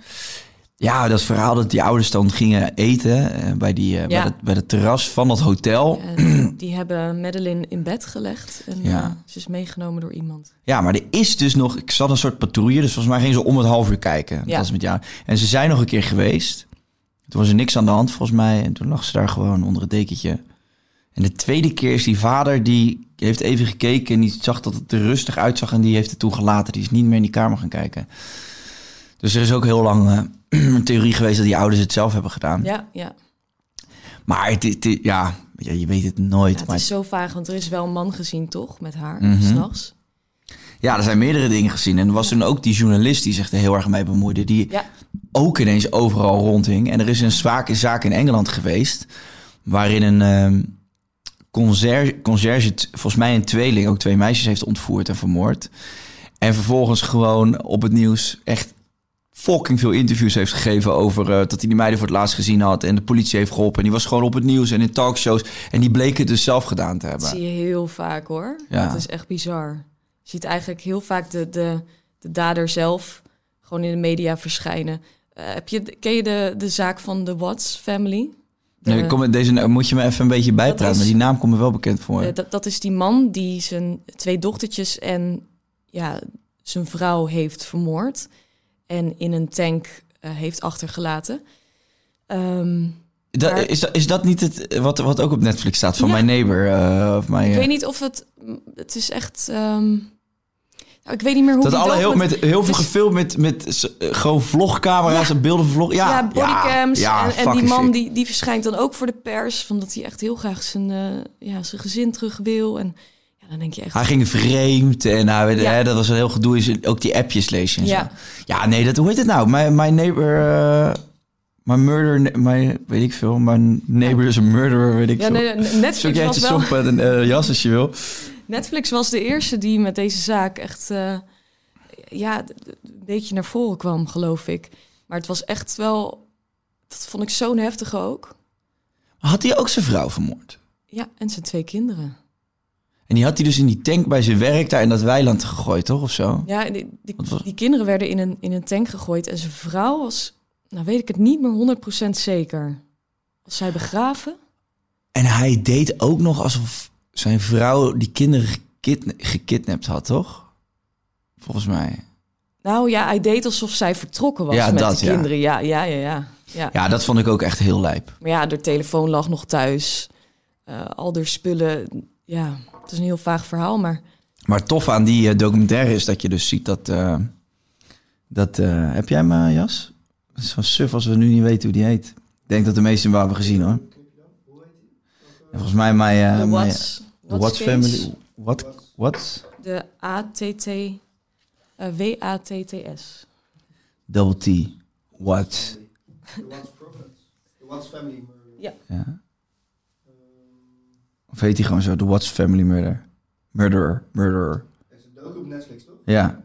[SPEAKER 2] ja, dat verhaal dat die ouders dan gingen eten... eh, bij, die, eh, bij, het, bij het terras van dat hotel.
[SPEAKER 1] En die hebben Madeline in bed gelegd. En
[SPEAKER 2] Ja.
[SPEAKER 1] eh, ze is meegenomen door iemand.
[SPEAKER 2] Ja, maar er is dus nog... Ik zat een soort patrouille, dus volgens mij gingen ze om het half uur kijken.
[SPEAKER 1] Ja.
[SPEAKER 2] Dat is met jou. En ze zijn nog een keer geweest. Toen was er niks aan de hand volgens mij. En toen lag ze daar gewoon onder het dekentje. En de tweede keer is die vader, die heeft even gekeken... en die zag dat het er rustig uitzag en die heeft het toen gelaten. Die is niet meer in die kamer gaan kijken. Dus er is ook heel lang een theorie geweest dat die ouders het zelf hebben gedaan.
[SPEAKER 1] Ja, ja.
[SPEAKER 2] Maar het, het- ja, je weet het nooit.
[SPEAKER 1] ja het
[SPEAKER 2] maar
[SPEAKER 1] is zo vaag, want er is wel een man gezien, toch? Met haar,
[SPEAKER 2] Mhm.
[SPEAKER 1] s'nachts.
[SPEAKER 2] Ja, er zijn meerdere dingen gezien. En er was toen ook die journalist die zich er heel erg mee bemoeide. Die
[SPEAKER 1] Ja.
[SPEAKER 2] ook ineens overal rondhing. En er is een zwake zaak in Engeland geweest. Waarin een conciërge, conciërge, t- volgens mij een tweeling, ook twee meisjes heeft ontvoerd en vermoord. En vervolgens gewoon op het nieuws echt fucking veel interviews heeft gegeven over eh, dat hij die meiden voor het laatst gezien had. En de politie heeft geholpen. En die was gewoon op het nieuws en in talkshows. En die bleek het dus zelf gedaan te
[SPEAKER 1] Dat
[SPEAKER 2] hebben.
[SPEAKER 1] zie je heel vaak, hoor.
[SPEAKER 2] Ja.
[SPEAKER 1] Dat is echt bizar. Je ziet eigenlijk heel vaak de, de, de dader zelf gewoon in de media verschijnen. Eh, heb je, ken je de, de zaak van de Watts family? De-
[SPEAKER 2] Nee, kom, deze moet je me even een beetje bijpraten. Maar die naam komt me wel bekend voor.
[SPEAKER 1] Eh, dat, dat is die man die zijn twee dochtertjes en ja, zijn vrouw heeft vermoord. En in een tank eh, heeft achtergelaten. Maar-
[SPEAKER 2] is, dat, is dat niet het wat, wat ook op Netflix staat van
[SPEAKER 1] Ja.
[SPEAKER 2] My Neighbor? eh, of my,
[SPEAKER 1] ik
[SPEAKER 2] eh,
[SPEAKER 1] weet niet of het... Het is echt... ehm, nou, ik weet niet meer hoe
[SPEAKER 2] dat alle heel, met heel veel gefilmd met, met gewoon vlogcamera's en beelden van vlog. Ja,
[SPEAKER 1] Ja, bodycams.
[SPEAKER 2] ja,
[SPEAKER 1] en, en die man die, die verschijnt dan ook voor de pers. Van dat hij echt heel graag zijn, ja, zijn gezin terug wil. En dan denk je echt...
[SPEAKER 2] Hij ging vreemd en hij,
[SPEAKER 1] Ja.
[SPEAKER 2] hè, dat was een heel gedoe. Is ook die appjes lezen en
[SPEAKER 1] Ja.
[SPEAKER 2] zo. Ja, nee, dat, hoe heet het nou? My, my Neighbor... eh my murder... My, weet ik veel. My neighbor is a murderer, weet ik
[SPEAKER 1] ja,
[SPEAKER 2] veel.
[SPEAKER 1] nee, nee,
[SPEAKER 2] Zoek
[SPEAKER 1] Netflix
[SPEAKER 2] jij
[SPEAKER 1] was,
[SPEAKER 2] het
[SPEAKER 1] wel,
[SPEAKER 2] op met een eh, jas als je wil.
[SPEAKER 1] Netflix was de eerste die met deze zaak echt... eh, ja, een beetje naar voren kwam, geloof ik. Maar het was echt wel... Dat vond ik zo'n heftig ook.
[SPEAKER 2] Had hij ook zijn vrouw vermoord?
[SPEAKER 1] Ja, en zijn twee kinderen.
[SPEAKER 2] En die had hij dus in die tank bij zijn werk daar in dat weiland gegooid, toch? Of zo?
[SPEAKER 1] Ja, die, die, kinderen werden in een, in een tank gegooid. En zijn vrouw was, nou weet ik het niet meer 100% zeker. Was zij begraven?
[SPEAKER 2] En hij deed ook nog alsof zijn vrouw die kinderen gekidna- gekidnapt had, toch? Volgens mij.
[SPEAKER 1] Nou ja, hij deed alsof zij vertrokken was
[SPEAKER 2] Ja,
[SPEAKER 1] met
[SPEAKER 2] dat,
[SPEAKER 1] de kinderen. Ja, ja, ja, ja, ja.
[SPEAKER 2] Ja, dat vond ik ook echt heel lijp.
[SPEAKER 1] Maar ja, de telefoon lag nog thuis. Eh, al spullen. Ja, het is een heel vaag verhaal, maar
[SPEAKER 2] Maar tof aan die eh, documentaire is dat je dus ziet dat... eh, dat eh, heb jij eh, Jas? Zo suf als we nu niet weten hoe die heet. Ik denk dat de meesten hem wel hebben gezien, hoor. En volgens mij mijn... eh,
[SPEAKER 1] de Watts,
[SPEAKER 2] Watts
[SPEAKER 1] Case,
[SPEAKER 2] Family... What? What?
[SPEAKER 1] De ATT, W-A-T-T-S.
[SPEAKER 2] Double T. What?
[SPEAKER 3] The Watts Prophets. The Watts Family.
[SPEAKER 1] Ja.
[SPEAKER 2] Ja. Of heet hij gewoon zo? The Watts Family Murder. Murderer. Murderer.
[SPEAKER 3] Dat is een docu op Netflix, toch?
[SPEAKER 2] Ja.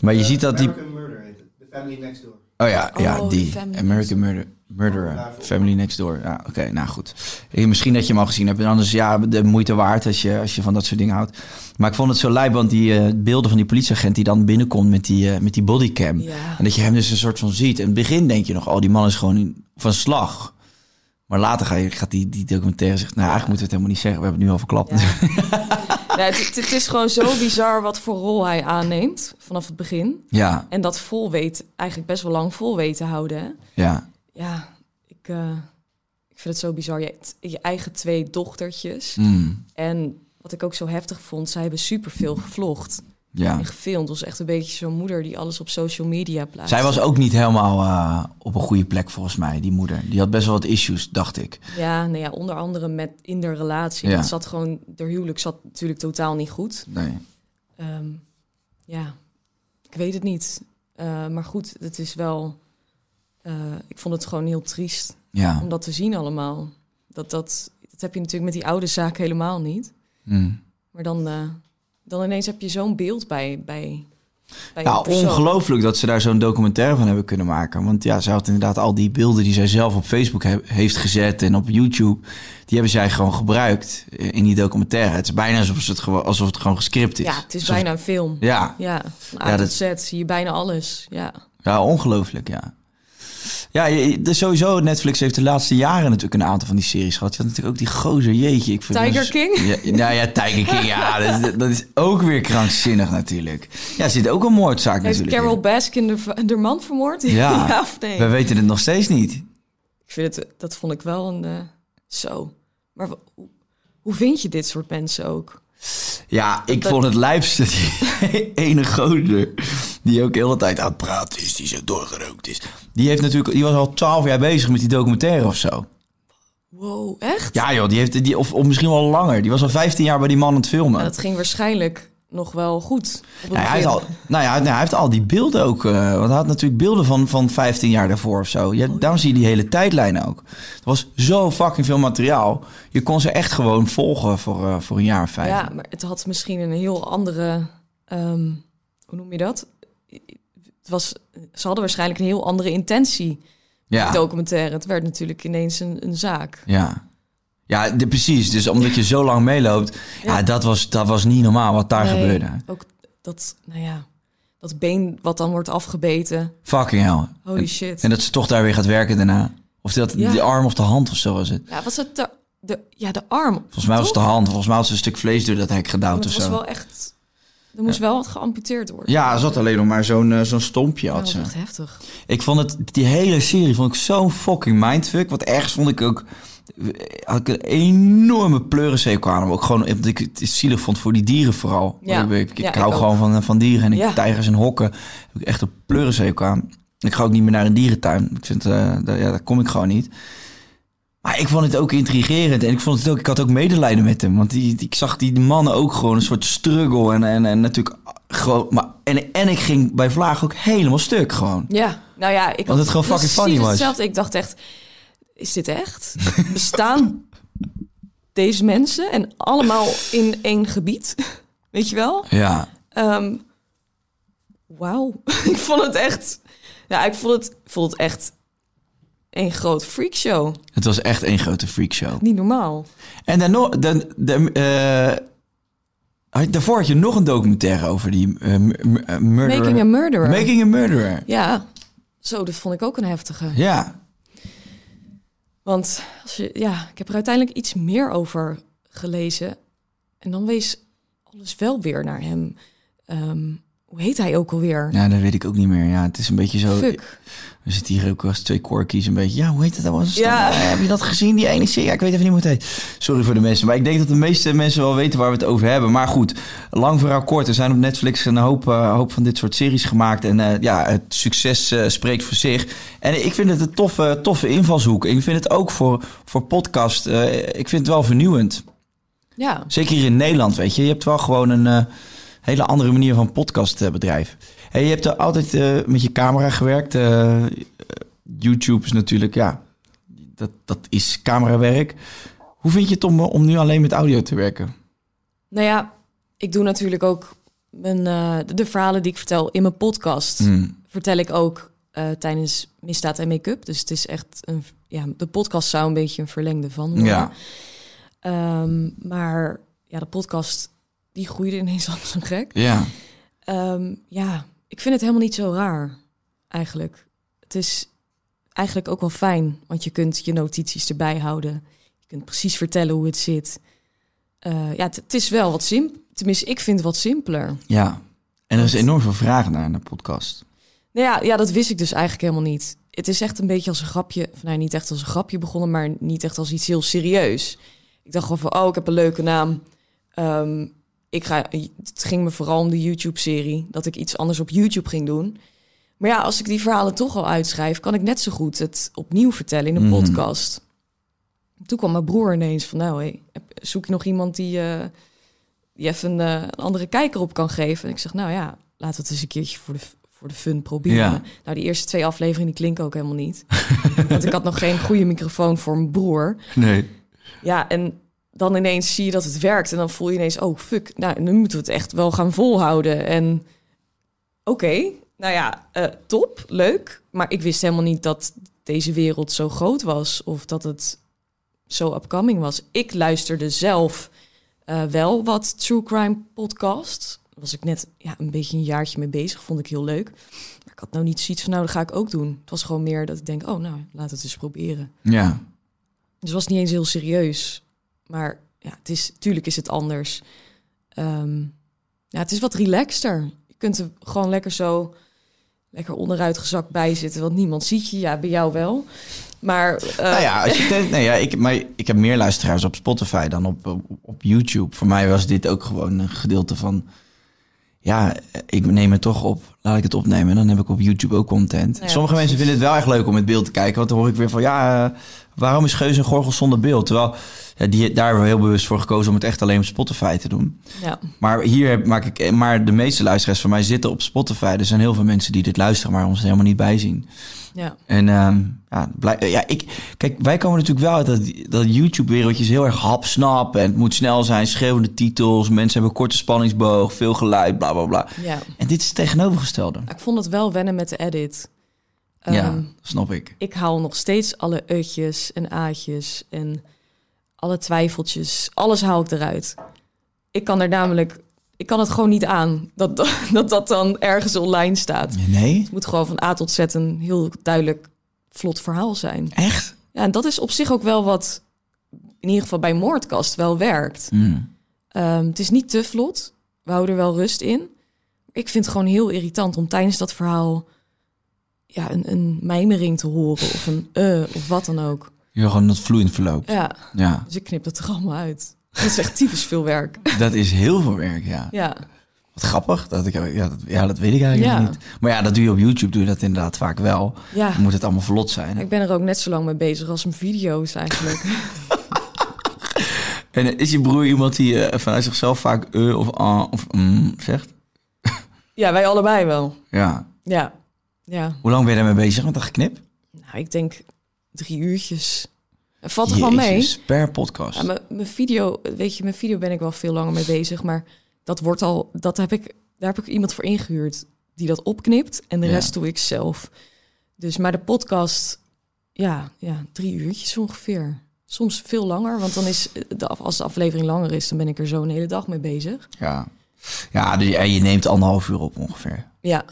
[SPEAKER 2] Maar je
[SPEAKER 3] Eh,
[SPEAKER 2] ziet dat die...
[SPEAKER 3] American Murder heet het. The Family Next Door.
[SPEAKER 2] Oh ja, ja
[SPEAKER 1] Oh,
[SPEAKER 2] die. American Murder. Murderer. Family Next Door. Ja, oké, nou goed. Misschien dat je hem al gezien hebt. En anders, ja, de moeite waard als je, als je van dat soort dingen houdt. Maar ik vond het zo lijp, want die eh, beelden van die politieagent die dan binnenkomt met die, eh, met die bodycam.
[SPEAKER 1] Ja.
[SPEAKER 2] En dat je hem dus een soort van ziet. In het begin denk je nog, oh, die man is gewoon in- van slag. Maar later ga je, gaat die, die documentaire zeggen, nou, eigenlijk moeten we het helemaal niet zeggen. We hebben het nu al verklapt.
[SPEAKER 1] Ja. Nee, het, het- is gewoon zo bizar wat voor rol hij aanneemt vanaf het begin.
[SPEAKER 2] Ja,
[SPEAKER 1] En dat vol weet, eigenlijk best wel lang vol weet te houden. Hè?
[SPEAKER 2] ja,
[SPEAKER 1] Ja, ik, eh, ik vind het zo bizar. Je, je eigen twee dochtertjes.
[SPEAKER 2] mm,
[SPEAKER 1] En wat ik ook zo heftig vond, zij hebben superveel gevlogd
[SPEAKER 2] ja.
[SPEAKER 1] en gefilmd. Het was echt een beetje zo'n moeder die alles op social media plaatst.
[SPEAKER 2] Zij was ook niet helemaal eh, op een goede plek volgens mij, die moeder. Die had best wel wat issues, dacht ik.
[SPEAKER 1] Ja, nou ja, onder andere met in de relatie.
[SPEAKER 2] Ja.
[SPEAKER 1] Dat zat gewoon, de huwelijk zat natuurlijk totaal niet goed.
[SPEAKER 2] Nee.
[SPEAKER 1] Ehm, ja, ik weet het niet. Eh, maar goed, het is wel. eh, ik vond het gewoon heel triest
[SPEAKER 2] Ja.
[SPEAKER 1] om dat te zien allemaal. Dat, dat, dat heb je natuurlijk met die oude zaak helemaal niet.
[SPEAKER 2] Mm.
[SPEAKER 1] Maar dan, dan ineens heb je zo'n beeld bij, bij, persoon.
[SPEAKER 2] ongelooflijk dat ze daar zo'n documentaire van hebben kunnen maken. Want ja, zij had inderdaad al die beelden die zij zelf op Facebook he- heeft gezet en op YouTube. Die hebben zij gewoon gebruikt in die documentaire. Het is bijna alsof het, gewoon, alsof het gewoon gescript is.
[SPEAKER 1] Ja, het is
[SPEAKER 2] Alsof-
[SPEAKER 1] bijna een film.
[SPEAKER 2] Ja,
[SPEAKER 1] Ja, A
[SPEAKER 2] Ja, dat-
[SPEAKER 1] Z zie je bijna alles. Ja.
[SPEAKER 2] ja, ongelooflijk, ja. Ja, sowieso, Netflix heeft de laatste jaren natuurlijk een aantal van die series gehad. Je had natuurlijk ook die gozer, jeetje. Ik vind
[SPEAKER 1] Tiger
[SPEAKER 2] is-
[SPEAKER 1] King?
[SPEAKER 2] Ja, nou ja, Tiger King, ja, dat, is- dat is ook weer krankzinnig natuurlijk. Ja, er zit ook een moordzaak
[SPEAKER 1] Heeft
[SPEAKER 2] natuurlijk
[SPEAKER 1] Carol
[SPEAKER 2] in.
[SPEAKER 1] Baskin de, de man vermoord?
[SPEAKER 2] Ja.
[SPEAKER 1] of nee?
[SPEAKER 2] We weten het nog steeds niet.
[SPEAKER 1] Ik vind het, dat vond ik wel een... eh, zo. Maar hoe, hoe vind je dit soort mensen ook?
[SPEAKER 2] Ja, ik
[SPEAKER 1] Dat-
[SPEAKER 2] vond het lijpste die ene gozer die ook de hele tijd aan het praten is, die zo doorgerookt is. Die heeft natuurlijk, die was al twaalf jaar bezig met die documentaire of zo.
[SPEAKER 1] Wow, echt?
[SPEAKER 2] Ja joh, die heeft, die, of, of misschien wel langer. Die was al 15 jaar bij die man aan het filmen.
[SPEAKER 1] Nou, dat ging waarschijnlijk nog wel goed. Op het
[SPEAKER 2] Nou ja, hij, heeft al, nou ja, hij heeft al die beelden ook. eh, want hij had natuurlijk beelden van, van 15 jaar daarvoor of zo. Ja, daarom zie je die hele tijdlijn ook. Er was zo fucking veel materiaal. Je kon ze echt gewoon volgen voor, eh, voor een jaar of vijf.
[SPEAKER 1] Ja, maar het had misschien een heel andere... ehm, hoe noem je dat? Het was, ze hadden waarschijnlijk een heel andere intentie,
[SPEAKER 2] ja.
[SPEAKER 1] documentaire. Het werd natuurlijk ineens een, een zaak.
[SPEAKER 2] Ja, ja de, precies. Dus omdat je zo lang meeloopt, ja.
[SPEAKER 1] Ja.
[SPEAKER 2] dat, was, dat was niet normaal wat daar
[SPEAKER 1] Nee,
[SPEAKER 2] gebeurde.
[SPEAKER 1] Ook dat, nou ja, dat been wat dan wordt afgebeten.
[SPEAKER 2] Fucking hell.
[SPEAKER 1] Holy
[SPEAKER 2] en,
[SPEAKER 1] shit.
[SPEAKER 2] en dat ze toch daar weer gaat werken daarna. Of dat
[SPEAKER 1] Ja.
[SPEAKER 2] de arm of de hand of zo was het.
[SPEAKER 1] Ja, was het de, de, ja, de arm?
[SPEAKER 2] Volgens mij was het de hand. Volgens mij had ze een stuk vlees door dat hek gedouwd
[SPEAKER 1] het
[SPEAKER 2] of
[SPEAKER 1] was
[SPEAKER 2] zo.
[SPEAKER 1] wel echt... Er moest wel wat geamputeerd worden.
[SPEAKER 2] Ja, er zat alleen nog maar zo'n eh, zo'n stompje had
[SPEAKER 1] dat
[SPEAKER 2] ze.
[SPEAKER 1] was echt heftig.
[SPEAKER 2] Ik vond het, die hele serie vond ik zo'n fucking mindfuck. Wat ergens vond ik ook, had ik een enorme pleurenzekel aan hem. Ook gewoon, omdat ik het zielig vond voor die dieren vooral.
[SPEAKER 1] Ja.
[SPEAKER 2] Ik, ik, ik
[SPEAKER 1] Ja,
[SPEAKER 2] hou
[SPEAKER 1] ik
[SPEAKER 2] gewoon van, van dieren en ik,
[SPEAKER 1] Ja.
[SPEAKER 2] tijgers en hokken. Heb ik echt een pleurenzekel aan. Ik ga ook niet meer naar een dierentuin. Ik vind, eh, daar, ja, daar kom ik gewoon niet. Maar ik vond het ook intrigerend en ik vond het ook, ik had ook medelijden met hem. Want die, ik zag die mannen ook gewoon een soort struggle en, en, en natuurlijk gewoon, maar, en, en ik ging bij Vlaag ook helemaal stuk gewoon.
[SPEAKER 1] Ja, nou ja, ik
[SPEAKER 2] het gewoon fucking funny was.
[SPEAKER 1] hetzelfde. Ik dacht echt, is dit echt? Bestaan deze mensen en allemaal in één gebied? Weet je wel?
[SPEAKER 2] Ja,
[SPEAKER 1] Ehm, Wauw, ik vond het echt... Ja, ik vond het, ik vond het echt een groot freakshow.
[SPEAKER 2] het was echt één grote freakshow.
[SPEAKER 1] Niet normaal.
[SPEAKER 2] En dan nog, dan, de, eh, had- daarvoor had je nog een documentaire over die eh, murderer.
[SPEAKER 1] Making a Murderer.
[SPEAKER 2] Making a Murderer.
[SPEAKER 1] Ja, zo, dat vond ik ook een heftige.
[SPEAKER 2] Ja,
[SPEAKER 1] Want als je, ja, ik heb er uiteindelijk iets meer over gelezen. En dan wees alles wel weer naar hem. Ehm, hoe heet hij ook alweer?
[SPEAKER 2] ja, dat weet ik ook niet meer. Ja, het is een beetje zo.
[SPEAKER 1] Fuck.
[SPEAKER 2] We zitten hier ook als twee corkies een beetje. Ja, hoe heet het? Dat was
[SPEAKER 1] Ja.
[SPEAKER 2] Heb je dat gezien, die ene serie? Ja, ik weet even niet hoe het heet. Sorry voor de mensen. Maar ik denk dat de meeste mensen wel weten waar we het over hebben. Maar goed, lang verhaal kort. Er zijn op Netflix een hoop, eh, hoop van dit soort series gemaakt. En eh, ja, het succes eh, spreekt voor zich. En ik vind het een toffe, toffe invalshoek. Ik vind het ook voor, voor podcast. eh, ik vind het wel vernieuwend.
[SPEAKER 1] Ja,
[SPEAKER 2] Zeker hier in Nederland, weet je. Je hebt wel gewoon een... hele andere manier van podcast eh, bedrijven. Hey, je hebt er altijd eh, met je camera gewerkt. Eh, YouTube is natuurlijk, ja, dat, dat is camerawerk. Hoe vind je het om, om nu alleen met audio te werken?
[SPEAKER 1] Nou ja, ik doe natuurlijk ook mijn, de verhalen die ik vertel in mijn podcast.
[SPEAKER 2] Hmm.
[SPEAKER 1] Vertel ik ook tijdens misdaad en make-up. Dus het is echt een, ja, de podcast zou een beetje een verlengde van. worden.
[SPEAKER 2] Ja.
[SPEAKER 1] Ehm, maar ja, de podcast die groeide ineens als een gek.
[SPEAKER 2] Ja.
[SPEAKER 1] Ehm, ja, ik vind het helemaal niet zo raar, eigenlijk. Het is eigenlijk ook wel fijn, want je kunt je notities erbij houden. Je kunt precies vertellen hoe het zit. Eh, ja, het, is wel wat simpel. Tenminste, ik vind het wat simpeler.
[SPEAKER 2] ja. En er is enorm veel vraag naar een podcast.
[SPEAKER 1] Nou ja, ja, dat wist ik dus eigenlijk helemaal niet. Het is echt een beetje als een grapje. Of, nou, niet echt als een grapje begonnen, maar niet echt als iets heel serieus. Ik dacht gewoon van, oh, ik heb een leuke naam. Ehm, ik ga, het ging me vooral om de YouTube-serie. Dat ik iets anders op YouTube ging doen. Maar ja, als ik die verhalen toch al uitschrijf... kan ik net zo goed het opnieuw vertellen in een
[SPEAKER 2] Mhm.
[SPEAKER 1] podcast. Toen kwam mijn broer ineens van... nou, hey, heb- zoek je nog iemand die, eh, die even een, eh, een andere kijker op kan geven? En ik zeg, nou ja, laten we het eens een keertje voor de, voor de fun proberen.
[SPEAKER 2] Ja.
[SPEAKER 1] Nou, die eerste twee afleveringen die klinken ook helemaal niet. Want ik had nog geen goede microfoon voor mijn broer.
[SPEAKER 2] Nee.
[SPEAKER 1] Ja, en dan ineens zie je dat het werkt. En dan voel je ineens, oh fuck, nou, nu moeten we het echt wel gaan volhouden. En oké, nou ja, eh, top, leuk. Maar ik wist helemaal niet dat deze wereld zo groot was. Of dat het zo upcoming was. Ik luisterde zelf eh, wel wat true crime podcast. Was ik net ja, een beetje een jaartje mee bezig. Vond ik heel leuk. Maar ik had nou niet zoiets van, nou, dat ga ik ook doen. Het was gewoon meer dat ik denk, oh, nou, laat het eens proberen.
[SPEAKER 2] Ja.
[SPEAKER 1] Dus het was niet eens heel serieus. Maar ja, het is, tuurlijk is het anders. Ehm, ja, het is wat relaxter. Je kunt er gewoon lekker zo lekker onderuit gezakt bij zitten, want niemand ziet je. Ja, bij jou wel. Maar eh,
[SPEAKER 2] Nou ja, als je nee, ja ik, maar ik heb meer luisteraars op Spotify dan op, op, op YouTube. Voor mij was dit ook gewoon een gedeelte van... Ja, ik neem het toch op. Laat ik het opnemen. Dan heb ik op YouTube ook content.
[SPEAKER 1] Ja,
[SPEAKER 2] Sommige
[SPEAKER 1] precies.
[SPEAKER 2] mensen vinden het wel echt leuk om met beeld te kijken. Want dan hoor ik weer van... Ja, eh, waarom is Geus en Gorgel zonder beeld? Terwijl ja, die, daar hebben we heel bewust voor gekozen... om het echt alleen op Spotify te doen.
[SPEAKER 1] ja,
[SPEAKER 2] Maar hier heb- maak ik... Maar de meeste luisteraars van mij zitten op Spotify. Er zijn heel veel mensen die dit luisteren... maar ons er helemaal niet bij zien.
[SPEAKER 1] ja,
[SPEAKER 2] En ehm, ja, ja, ik, kijk, wij komen natuurlijk wel uit dat, dat YouTube-wereldje is heel erg hapsnap. En het moet snel zijn, schreeuwende titels. Mensen hebben korte spanningsboog, veel geluid, bla bla bla.
[SPEAKER 1] ja.
[SPEAKER 2] En dit is het tegenovergestelde.
[SPEAKER 1] Ik vond het wel wennen met de edit.
[SPEAKER 2] Ja,
[SPEAKER 1] Ehm,
[SPEAKER 2] snap ik.
[SPEAKER 1] ik haal nog steeds alle utjes en aatjes en alle twijfeltjes. Alles haal ik eruit. Ik kan er namelijk... Ik kan het gewoon niet aan dat dat, dat, dat dan ergens online staat.
[SPEAKER 2] Nee?
[SPEAKER 1] Het moet gewoon van A tot Z een heel duidelijk vlot verhaal zijn.
[SPEAKER 2] Echt?
[SPEAKER 1] Ja, en dat is op zich ook wel wat... in ieder geval bij Moordkast wel werkt.
[SPEAKER 2] Hmm.
[SPEAKER 1] Ehm, het is niet te vlot. We houden er wel rust in. Ik vind het gewoon heel irritant om tijdens dat verhaal... ja, een, een mijmering te horen of een eh of wat dan ook.
[SPEAKER 2] Je wil gewoon dat vloeiend verloopt.
[SPEAKER 1] Ja,
[SPEAKER 2] Ja,
[SPEAKER 1] dus ik knip dat er allemaal uit. Dat is echt typisch veel werk.
[SPEAKER 2] dat is heel veel werk, ja.
[SPEAKER 1] Ja,
[SPEAKER 2] Wat grappig. Dat ik, ja, dat, ja, dat weet ik eigenlijk
[SPEAKER 1] Ja.
[SPEAKER 2] niet. Maar ja, dat doe je op YouTube, doe je dat inderdaad vaak wel.
[SPEAKER 1] ja.
[SPEAKER 2] Dan moet het allemaal vlot zijn.
[SPEAKER 1] Ik ben er ook net zo lang mee bezig als mijn video's eigenlijk.
[SPEAKER 2] En eh, is je broer iemand die eh, vanuit zichzelf vaak eh of ah of mm zegt?
[SPEAKER 1] ja, wij allebei wel.
[SPEAKER 2] Ja.
[SPEAKER 1] Ja, ja.
[SPEAKER 2] Hoe lang ben je daarmee bezig met dat geknip?
[SPEAKER 1] Nou, ik denk drie uurtjes. Valt er wel mee.
[SPEAKER 2] Per podcast.
[SPEAKER 1] Ja, mijn, video, weet je, mijn video ben ik wel veel langer mee bezig, maar dat wordt al, dat heb ik, daar heb ik iemand voor ingehuurd die dat opknipt en de
[SPEAKER 2] Ja.
[SPEAKER 1] rest doe ik zelf. Dus, maar de podcast, ja, ja, drie uurtjes ongeveer. Soms veel langer, want dan is de, af- als de aflevering langer is, dan ben ik er zo een hele dag mee bezig.
[SPEAKER 2] Ja, ja dus, en je neemt anderhalf uur op ongeveer.
[SPEAKER 1] Ja,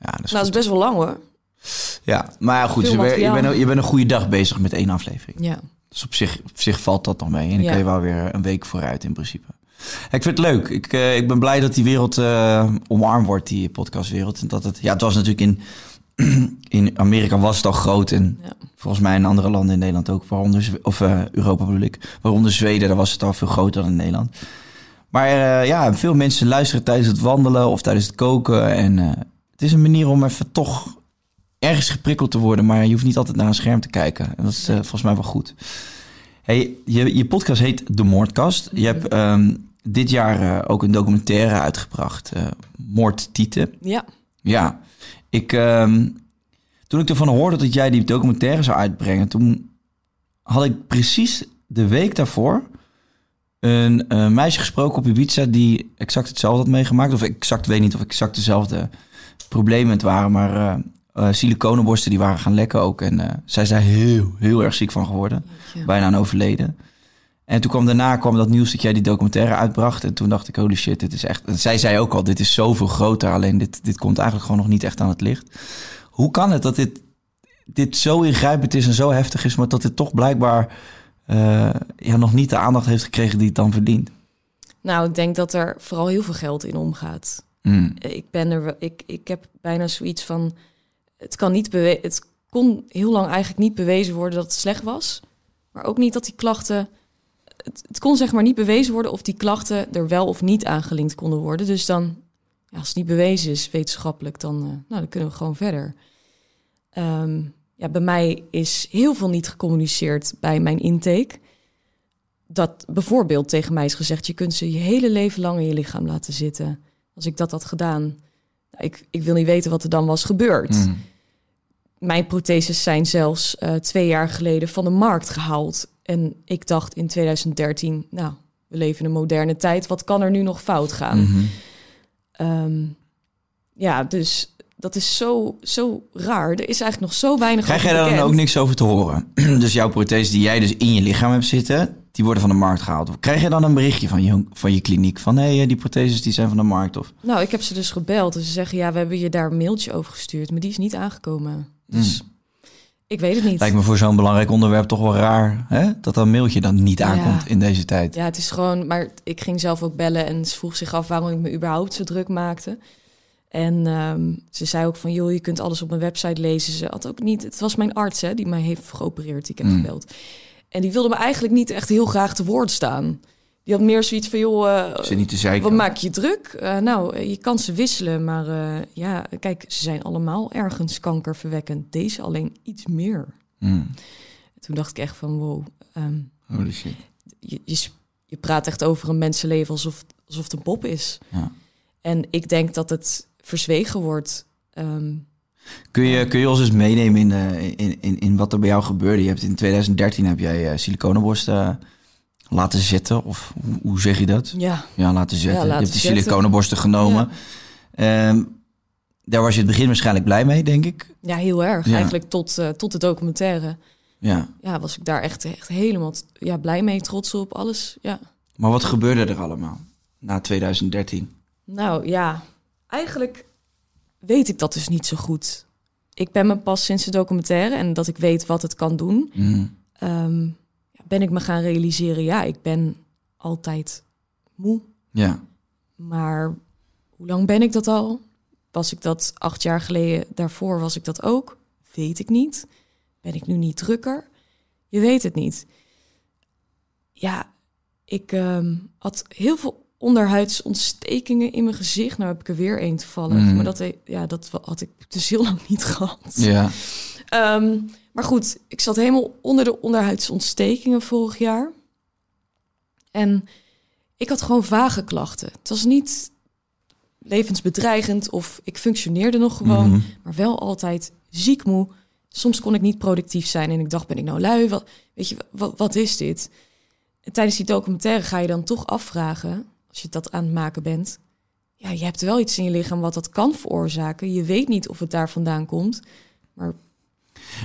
[SPEAKER 2] Ja, dat is
[SPEAKER 1] nou, dat is best wel lang hoor.
[SPEAKER 2] ja maar ja, goed, je, bent- je, bent, een- je bent een goede dag bezig met één aflevering.
[SPEAKER 1] Ja,
[SPEAKER 2] Dus op zich, op zich valt dat nog mee. En dan
[SPEAKER 1] Ja.
[SPEAKER 2] kun je wel weer een week vooruit in principe. Ik vind het leuk. Ik, eh, ik ben blij dat die wereld eh, omarmd wordt, die podcastwereld. En dat het, ja, het was natuurlijk in, in Amerika was het al groot. En
[SPEAKER 1] ja,
[SPEAKER 2] volgens mij in andere landen in Nederland ook. Waaronder, of eh, Europa bedoel ik. Waaronder Zweden, daar was het al veel groter dan in Nederland. Maar ja, veel mensen luisteren tijdens het wandelen of tijdens het koken. En het is een manier om even toch ergens geprikkeld te worden. Maar je hoeft niet altijd naar een scherm te kijken. En dat is eh, volgens mij wel goed. Hey, je, je podcast heet De Moordkast. Je hebt ehm, dit jaar eh, ook een documentaire uitgebracht. eh Moord Tieten.
[SPEAKER 1] Ja,
[SPEAKER 2] Ja, ik, ehm, toen ik ervan hoorde dat jij die documentaire zou uitbrengen, toen had ik precies de week daarvoor een eh, meisje gesproken op Ibiza die exact hetzelfde had meegemaakt. Of exact, weet niet of exact dezelfde problemen het waren, maar eh, siliconenborsten die waren gaan lekken ook. En eh, zij is daar heel, heel erg ziek van geworden.
[SPEAKER 1] Ja.
[SPEAKER 2] Bijna aan overleden. En toen kwam daarna kwam dat nieuws dat jij die documentaire uitbracht. En toen dacht ik, holy shit, dit is echt... en Zij zei ook al, dit is zoveel groter. Alleen dit, dit komt eigenlijk gewoon nog niet echt aan het licht. Hoe kan het dat dit, dit zo ingrijpend is en zo heftig is... maar dat dit toch blijkbaar ja, nog niet de aandacht heeft gekregen die het dan verdient?
[SPEAKER 1] nou, ik denk dat er vooral heel veel geld in omgaat.
[SPEAKER 2] Mm.
[SPEAKER 1] Ik ben er, ik, ik heb bijna zoiets van, het kan niet bewe het kon heel lang eigenlijk niet bewezen worden dat het slecht was, maar ook niet dat die klachten, het, het kon zeg maar niet bewezen worden of die klachten er wel of niet aangelinkt konden worden. Dus dan, ja, als het niet bewezen is wetenschappelijk, dan, eh, nou, dan kunnen we gewoon verder. Ehm, ja, bij mij is heel veel niet gecommuniceerd bij mijn intake. Dat bijvoorbeeld tegen mij is gezegd: je kunt ze je hele leven lang in je lichaam laten zitten. Als ik dat had gedaan, nou, ik, ik wil niet weten wat er dan was gebeurd.
[SPEAKER 2] Mm.
[SPEAKER 1] Mijn protheses zijn zelfs eh, twee jaar geleden van de markt gehaald. En ik dacht in 2013, nou, we leven in een moderne tijd. Wat kan er nu nog fout gaan?
[SPEAKER 2] Mhm.
[SPEAKER 1] Ehm, ja, dus dat is zo, zo raar. Er is eigenlijk nog zo weinig
[SPEAKER 2] Krijg jij daar dan ook niks over te horen? dus jouw prothese die jij dus in je lichaam hebt zitten... die worden van de markt gehaald. Of krijg je dan een berichtje van je, van je kliniek... van hé, hey, die protheses die zijn van de markt? Of...
[SPEAKER 1] Nou, ik heb ze dus gebeld. En ze zeggen, ja, we hebben je daar een mailtje over gestuurd. Maar die is niet aangekomen. Dus ik weet het niet.
[SPEAKER 2] Hmm. Lijkt me voor zo'n belangrijk onderwerp toch wel raar... Hè? dat dat mailtje dan niet
[SPEAKER 1] Ja.
[SPEAKER 2] aankomt in deze tijd.
[SPEAKER 1] Ja, het is gewoon... Maar ik ging zelf ook bellen en ze vroeg zich af waarom ik me überhaupt zo druk maakte. En ehm, ze zei ook van, joh, je kunt alles op mijn website lezen. Ze had ook niet... Het was mijn arts, hè, die mij heeft geopereerd. Die ik heb
[SPEAKER 2] Mm.
[SPEAKER 1] gebeld. En die wilde me eigenlijk niet echt heel graag te woord staan. Die had meer zoiets van, joh...
[SPEAKER 2] Zit niet te zeiken.
[SPEAKER 1] Wat maak je druk? Eh, nou, eh, je kan ze wisselen, maar ja, kijk, ze zijn allemaal ergens kankerverwekkend. Deze alleen iets meer.
[SPEAKER 2] Mm.
[SPEAKER 1] Toen dacht ik echt van, wow, ehm,
[SPEAKER 2] Holy shit.
[SPEAKER 1] je, je praat echt over een mensenleven alsof, alsof het een pop is.
[SPEAKER 2] Ja.
[SPEAKER 1] En ik denk dat het verzwegen wordt. Ehm,
[SPEAKER 2] Kun je, kun je ons eens meenemen in, eh, in, in, in wat er bij jou gebeurde? Je hebt in 2013 heb jij eh siliconenborsten eh, laten zetten. Of hoe, zeg je dat?
[SPEAKER 1] ja,
[SPEAKER 2] Ja, laten zetten.
[SPEAKER 1] laten
[SPEAKER 2] je hebt die
[SPEAKER 1] zetten.
[SPEAKER 2] siliconenborsten genomen. Ehm, daar was je het begin waarschijnlijk blij mee, denk ik.
[SPEAKER 1] ja, heel erg.
[SPEAKER 2] Ja.
[SPEAKER 1] Eigenlijk tot, tot de documentaire.
[SPEAKER 2] Ja.
[SPEAKER 1] Ja, was ik daar echt, echt helemaal ja, blij mee, trots op, alles. Ja.
[SPEAKER 2] Maar wat gebeurde er allemaal na 2013?
[SPEAKER 1] Nou ja, eigenlijk weet ik dat dus niet zo goed. Ik ben me pas sinds de documentaire en dat ik weet wat het kan doen,
[SPEAKER 2] Mm.
[SPEAKER 1] ehm, ben ik me gaan realiseren, ja, ik ben altijd moe.
[SPEAKER 2] Ja.
[SPEAKER 1] Maar hoe lang ben ik dat al? Was ik dat acht jaar geleden daarvoor? Was ik dat ook? Weet ik niet. Ben ik nu niet drukker? Je weet het niet. Ja, ik ehm, had heel veel onderhuidsontstekingen in mijn gezicht. Nou heb ik er weer één toevallig.
[SPEAKER 2] Mhm.
[SPEAKER 1] Maar dat, ja, dat had ik dus heel lang niet gehad.
[SPEAKER 2] Ja.
[SPEAKER 1] Ehm, maar goed, ik zat helemaal onder de onderhuidsontstekingen vorig jaar. En ik had gewoon vage klachten. Het was niet levensbedreigend of ik functioneerde nog gewoon,
[SPEAKER 2] Mhm.
[SPEAKER 1] maar wel altijd ziek moe. Soms kon ik niet productief zijn en ik dacht, ben ik nou lui? Wat, weet je, wat, wat is dit? En tijdens die documentaire ga je dan toch afvragen, als je dat aan het maken bent. Ja, je hebt wel iets in je lichaam wat dat kan veroorzaken. Je weet niet of het daar vandaan komt. Maar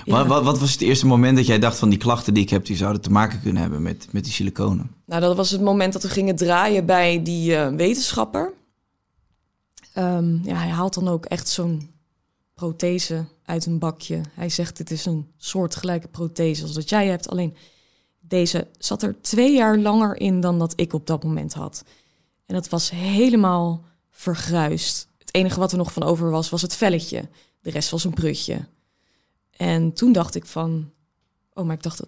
[SPEAKER 1] ja.
[SPEAKER 2] Wat, wat was het eerste moment dat jij dacht van die klachten die ik heb, die zouden te maken kunnen hebben met, met die siliconen?
[SPEAKER 1] Nou, dat was het moment dat we gingen draaien bij die eh, wetenschapper. Ehm, ja, hij haalt dan ook echt zo'n prothese uit een bakje. Hij zegt, dit is een soortgelijke prothese als dat jij hebt. Alleen deze zat er twee jaar langer in dan dat ik op dat moment had. En dat was helemaal vergruist. Het enige wat er nog van over was, was het velletje. De rest was een prutje. En toen dacht ik van... Oh, maar ik dacht dat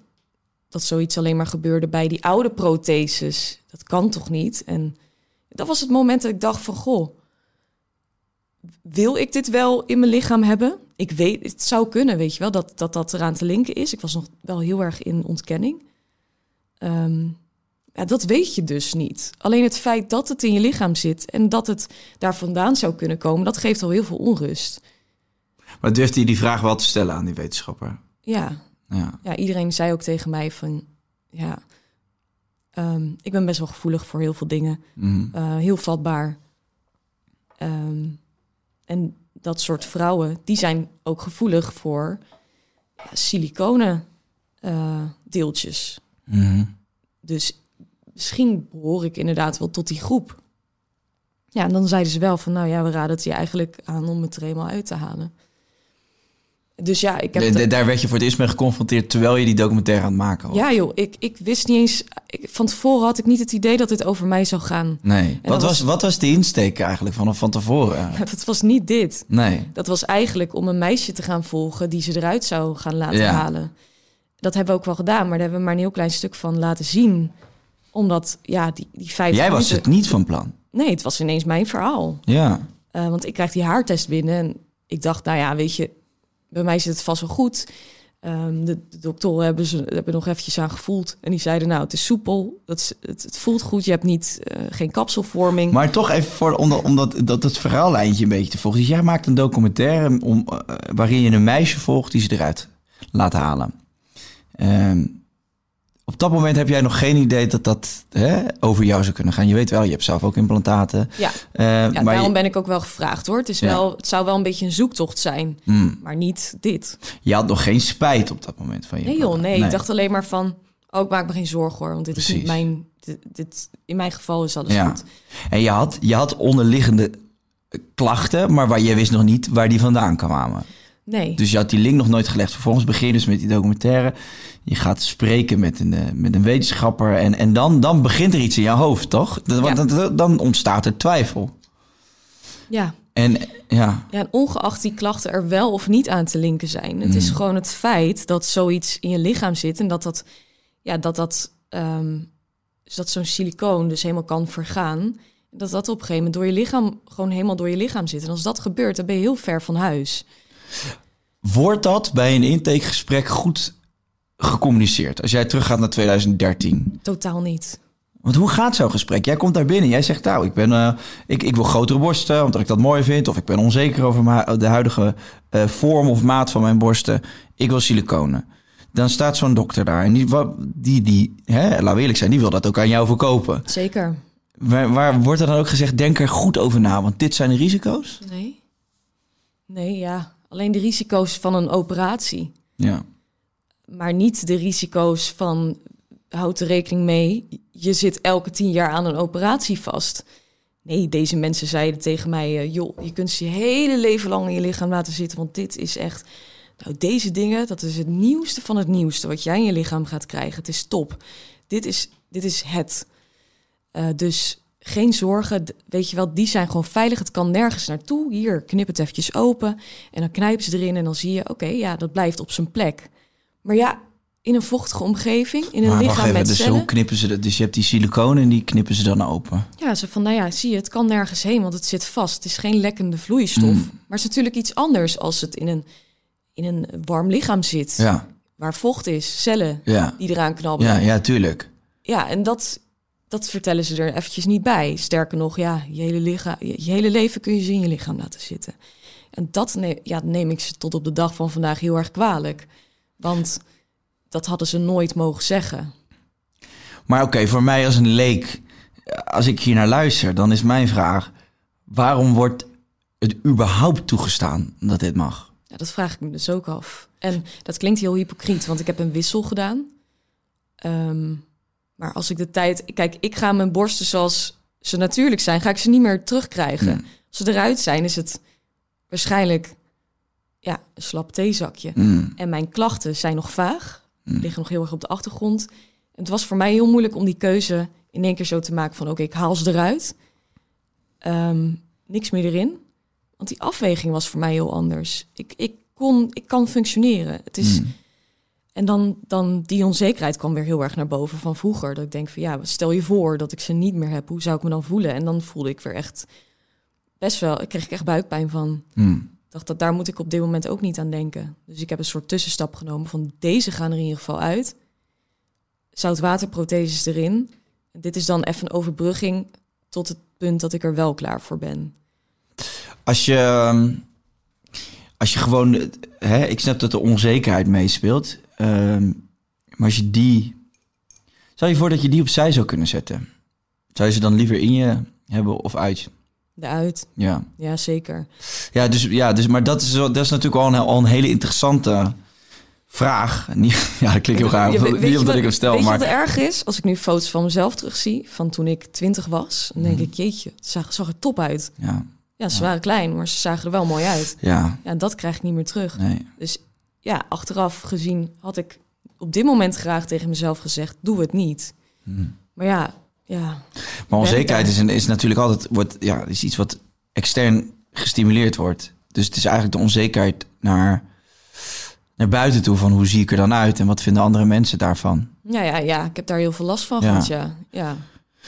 [SPEAKER 1] dat zoiets alleen maar gebeurde bij die oude protheses. Dat kan toch niet? En dat was het moment dat ik dacht van, goh, wil ik dit wel in mijn lichaam hebben? Ik weet, het zou kunnen, weet je wel, dat dat, dat eraan te linken is. Ik was nog wel heel erg in ontkenning. Ehm, ja, dat weet je dus niet. Alleen het feit dat het in je lichaam zit en dat het daar vandaan zou kunnen komen, dat geeft al heel veel onrust.
[SPEAKER 2] Maar durft hij die vraag wel te stellen aan die wetenschapper?
[SPEAKER 1] Ja,
[SPEAKER 2] Ja.
[SPEAKER 1] ja iedereen zei ook tegen mij van, ja, ehm, ik ben best wel gevoelig voor heel veel dingen,
[SPEAKER 2] Mhm.
[SPEAKER 1] eh, heel vatbaar. Ehm, en dat soort vrouwen, die zijn ook gevoelig voor ja, siliconen eh, deeltjes.
[SPEAKER 2] Mhm.
[SPEAKER 1] Dus misschien behoor ik inderdaad wel tot die groep. Ja, en dan zeiden ze wel van, nou ja, we raden het je eigenlijk aan om het er eenmaal uit te halen. Dus ja, ik heb...
[SPEAKER 2] De-
[SPEAKER 1] de-
[SPEAKER 2] de- daar werd je voor het eerst mee geconfronteerd terwijl je die documentaire aan het maken was.
[SPEAKER 1] ja joh, ik, ik wist niet eens... Ik, van tevoren had ik niet het idee dat dit over mij zou gaan.
[SPEAKER 2] Nee. Wat was- wat was de insteek eigenlijk vanaf van tevoren?
[SPEAKER 1] Dat was niet dit.
[SPEAKER 2] Nee.
[SPEAKER 1] Dat was eigenlijk om een meisje te gaan volgen die ze eruit zou gaan laten
[SPEAKER 2] Ja.
[SPEAKER 1] halen. Dat hebben we ook wel gedaan, maar daar hebben we maar een heel klein stuk van laten zien. Omdat, ja, die, die vijf
[SPEAKER 2] Jij was het niet van plan.
[SPEAKER 1] Nee, het was ineens mijn verhaal.
[SPEAKER 2] Ja.
[SPEAKER 1] Eh, want ik krijg die haartest binnen en ik dacht, nou ja, weet je, bij mij zit het vast wel goed. Ehm, de, de doktoren hebben ze hebben nog eventjes aan gevoeld. En die zeiden, nou, het is soepel, het, is- het, het voelt goed, je hebt niet, eh, geen kapselvorming.
[SPEAKER 2] Maar toch even voor, om, dat- om dat, dat het verhaallijntje een beetje te volgen. Dus jij maakt een documentaire om, eh, waarin je een meisje volgt die ze eruit laat halen. Ehm, op dat moment heb jij nog geen idee dat dat hè, over jou zou kunnen gaan. Je weet wel, je hebt zelf ook implantaten.
[SPEAKER 1] ja,
[SPEAKER 2] Eh,
[SPEAKER 1] ja
[SPEAKER 2] maar
[SPEAKER 1] daarom
[SPEAKER 2] je,
[SPEAKER 1] ben ik ook wel gevraagd hoor. Het, is
[SPEAKER 2] Ja.
[SPEAKER 1] wel, het zou wel een beetje een zoektocht zijn,
[SPEAKER 2] Hmm.
[SPEAKER 1] maar niet dit.
[SPEAKER 2] je had nog geen spijt op dat moment van je
[SPEAKER 1] Nee joh, nee, ik dacht alleen maar van, oh, ik maak me geen zorgen hoor. Want dit is niet mijn, dit, dit- in mijn geval is alles
[SPEAKER 2] Ja.
[SPEAKER 1] goed.
[SPEAKER 2] En je had, je had onderliggende klachten, maar waar je wist nog niet waar die vandaan kwamen.
[SPEAKER 1] Nee,
[SPEAKER 2] Dus je had die link nog nooit gelegd. Vervolgens begin je dus met die documentaire. Je gaat spreken met een, eh, met een wetenschapper. En, en dan, dan begint er iets in je hoofd, toch? Want
[SPEAKER 1] Ja.
[SPEAKER 2] dan ontstaat er twijfel.
[SPEAKER 1] ja.
[SPEAKER 2] En ja,
[SPEAKER 1] Ja, en ongeacht die klachten er wel of niet aan te linken zijn. Het is
[SPEAKER 2] Mm.
[SPEAKER 1] gewoon het feit dat zoiets in je lichaam zit en dat dat, ja, dat dat, ehm, dus dat zo'n silicoon dus helemaal kan vergaan. Dat dat op een gegeven moment door je lichaam gewoon helemaal door je lichaam zit. En als dat gebeurt, dan ben je heel ver van huis.
[SPEAKER 2] Wordt dat bij een intakegesprek goed gecommuniceerd? Als jij teruggaat naar 2013.
[SPEAKER 1] Totaal niet.
[SPEAKER 2] Want hoe gaat zo'n gesprek? Jij komt daar binnen. Jij zegt, nou, ik, ben, eh, ik, ik wil grotere borsten, omdat ik dat mooi vind. Of ik ben onzeker over mijn- de huidige eh, vorm of maat van mijn borsten. Ik wil siliconen. Dan staat zo'n dokter daar. En die, die, die hè, eerlijk zijn, die wil dat ook aan jou verkopen.
[SPEAKER 1] Zeker.
[SPEAKER 2] Waar, waar wordt er dan ook gezegd, denk er goed over na, want dit zijn de risico's?
[SPEAKER 1] Nee. Nee, ja. Alleen de risico's van een operatie.
[SPEAKER 2] Ja.
[SPEAKER 1] Maar niet de risico's van houd er rekening mee. Je zit elke tien jaar aan een operatie vast. Nee, deze mensen zeiden tegen mij: eh, joh, je kunt ze je hele leven lang in je lichaam laten zitten. Want dit is echt. Nou, deze dingen, dat is het nieuwste van het nieuwste wat jij in je lichaam gaat krijgen. Het is top. Dit is, dit is het. Eh, dus geen zorgen. Weet je wel, die zijn gewoon veilig. Het kan nergens naartoe. Hier, knip het eventjes open. En dan knijpen ze erin en dan zie je, oké, ja, dat blijft op zijn plek. Maar ja, in een vochtige omgeving, in een
[SPEAKER 2] Maar
[SPEAKER 1] lichaam
[SPEAKER 2] even,
[SPEAKER 1] met
[SPEAKER 2] dus
[SPEAKER 1] cellen.
[SPEAKER 2] hoe knippen ze dat? Dus je hebt die siliconen en die knippen ze dan open.
[SPEAKER 1] Ja, ze van, nou ja, zie je, het kan nergens heen, want het zit vast. Het is geen lekkende vloeistof.
[SPEAKER 2] Mm.
[SPEAKER 1] Maar het is natuurlijk iets anders als het in een, in een warm lichaam zit.
[SPEAKER 2] Ja,
[SPEAKER 1] Waar vocht is, cellen
[SPEAKER 2] ja,
[SPEAKER 1] die eraan knabbelen.
[SPEAKER 2] ja, ja, tuurlijk.
[SPEAKER 1] Ja, en dat, dat vertellen ze er eventjes niet bij. Sterker nog, ja, je hele, lichaam, je, je hele leven kun je ze in je lichaam laten zitten. En dat neem, ja, neem ik ze tot op de dag van vandaag heel erg kwalijk. Want dat hadden ze nooit mogen zeggen.
[SPEAKER 2] Maar oké, voor mij als een leek, als ik hier naar luister, dan is mijn vraag: waarom wordt het überhaupt toegestaan dat dit mag?
[SPEAKER 1] Ja, dat vraag ik me dus ook af. En dat klinkt heel hypocriet, want ik heb een wissel gedaan. Ehm, maar als ik de tijd... Kijk, ik ga mijn borsten zoals ze natuurlijk zijn, ga ik ze niet meer terugkrijgen.
[SPEAKER 2] Mm.
[SPEAKER 1] Als ze eruit zijn, is het waarschijnlijk ja, een slap theezakje.
[SPEAKER 2] Mm,
[SPEAKER 1] En mijn klachten zijn nog vaag,
[SPEAKER 2] mm.
[SPEAKER 1] liggen nog heel erg op de achtergrond. Het was voor mij heel moeilijk om die keuze in één keer zo te maken van... oké, ik haal ze eruit. Ehm, niks meer erin. Want die afweging was voor mij heel anders. Ik, ik, kon, ik kan functioneren. Het is,
[SPEAKER 2] Mm.
[SPEAKER 1] En dan, dan die onzekerheid kwam weer heel erg naar boven van vroeger. Dat ik denk van ja, stel je voor dat ik ze niet meer heb. Hoe zou ik me dan voelen? En dan voelde ik weer echt best wel... Ik kreeg echt buikpijn van.
[SPEAKER 2] Mm.
[SPEAKER 1] Ik dacht dat daar moet ik op dit moment ook niet aan denken. Dus ik heb een soort tussenstap genomen van deze gaan er in ieder geval uit. Zoutwaterprotheses erin. dit is dan even een overbrugging tot het punt dat ik er wel klaar voor ben.
[SPEAKER 2] Als je, ehm, als je gewoon, hè, ik snap dat de onzekerheid meespeelt, ehm, maar als je die, stel je voor dat je die opzij zou kunnen zetten, zou je ze dan liever in je hebben of uit? je?
[SPEAKER 1] Eruit,
[SPEAKER 2] Ja,
[SPEAKER 1] ja zeker.
[SPEAKER 2] ja, dus, ja dus, maar dat is, dat is natuurlijk al een, al een hele interessante vraag. Ja, dat klinkt heel raar,
[SPEAKER 1] Ja, weet
[SPEAKER 2] niet
[SPEAKER 1] je
[SPEAKER 2] omdat
[SPEAKER 1] wat-
[SPEAKER 2] ik hem stel,
[SPEAKER 1] Weet je
[SPEAKER 2] maar
[SPEAKER 1] wat erg is? Als ik nu foto's van mezelf terugzie, van toen ik twintig was, dan
[SPEAKER 2] Mhm.
[SPEAKER 1] denk ik, jeetje, het zag, zag er top uit.
[SPEAKER 2] ja,
[SPEAKER 1] Ja, ze
[SPEAKER 2] Ja.
[SPEAKER 1] waren klein, maar ze zagen er wel mooi uit.
[SPEAKER 2] ja,
[SPEAKER 1] Ja, dat krijg ik niet meer terug.
[SPEAKER 2] nee.
[SPEAKER 1] Dus ja, achteraf gezien had ik op dit moment graag tegen mezelf gezegd, doe het niet.
[SPEAKER 2] Hm.
[SPEAKER 1] Maar ja, ja,
[SPEAKER 2] Maar onzekerheid is, een, is natuurlijk altijd wordt, ja, is iets wat extern gestimuleerd wordt. Dus het is eigenlijk de onzekerheid naar, naar buiten toe van hoe zie ik er dan uit en wat vinden andere mensen daarvan.
[SPEAKER 1] ja, ja, ja, ik heb daar heel veel last van
[SPEAKER 2] Ja.
[SPEAKER 1] gehad, ja. ja.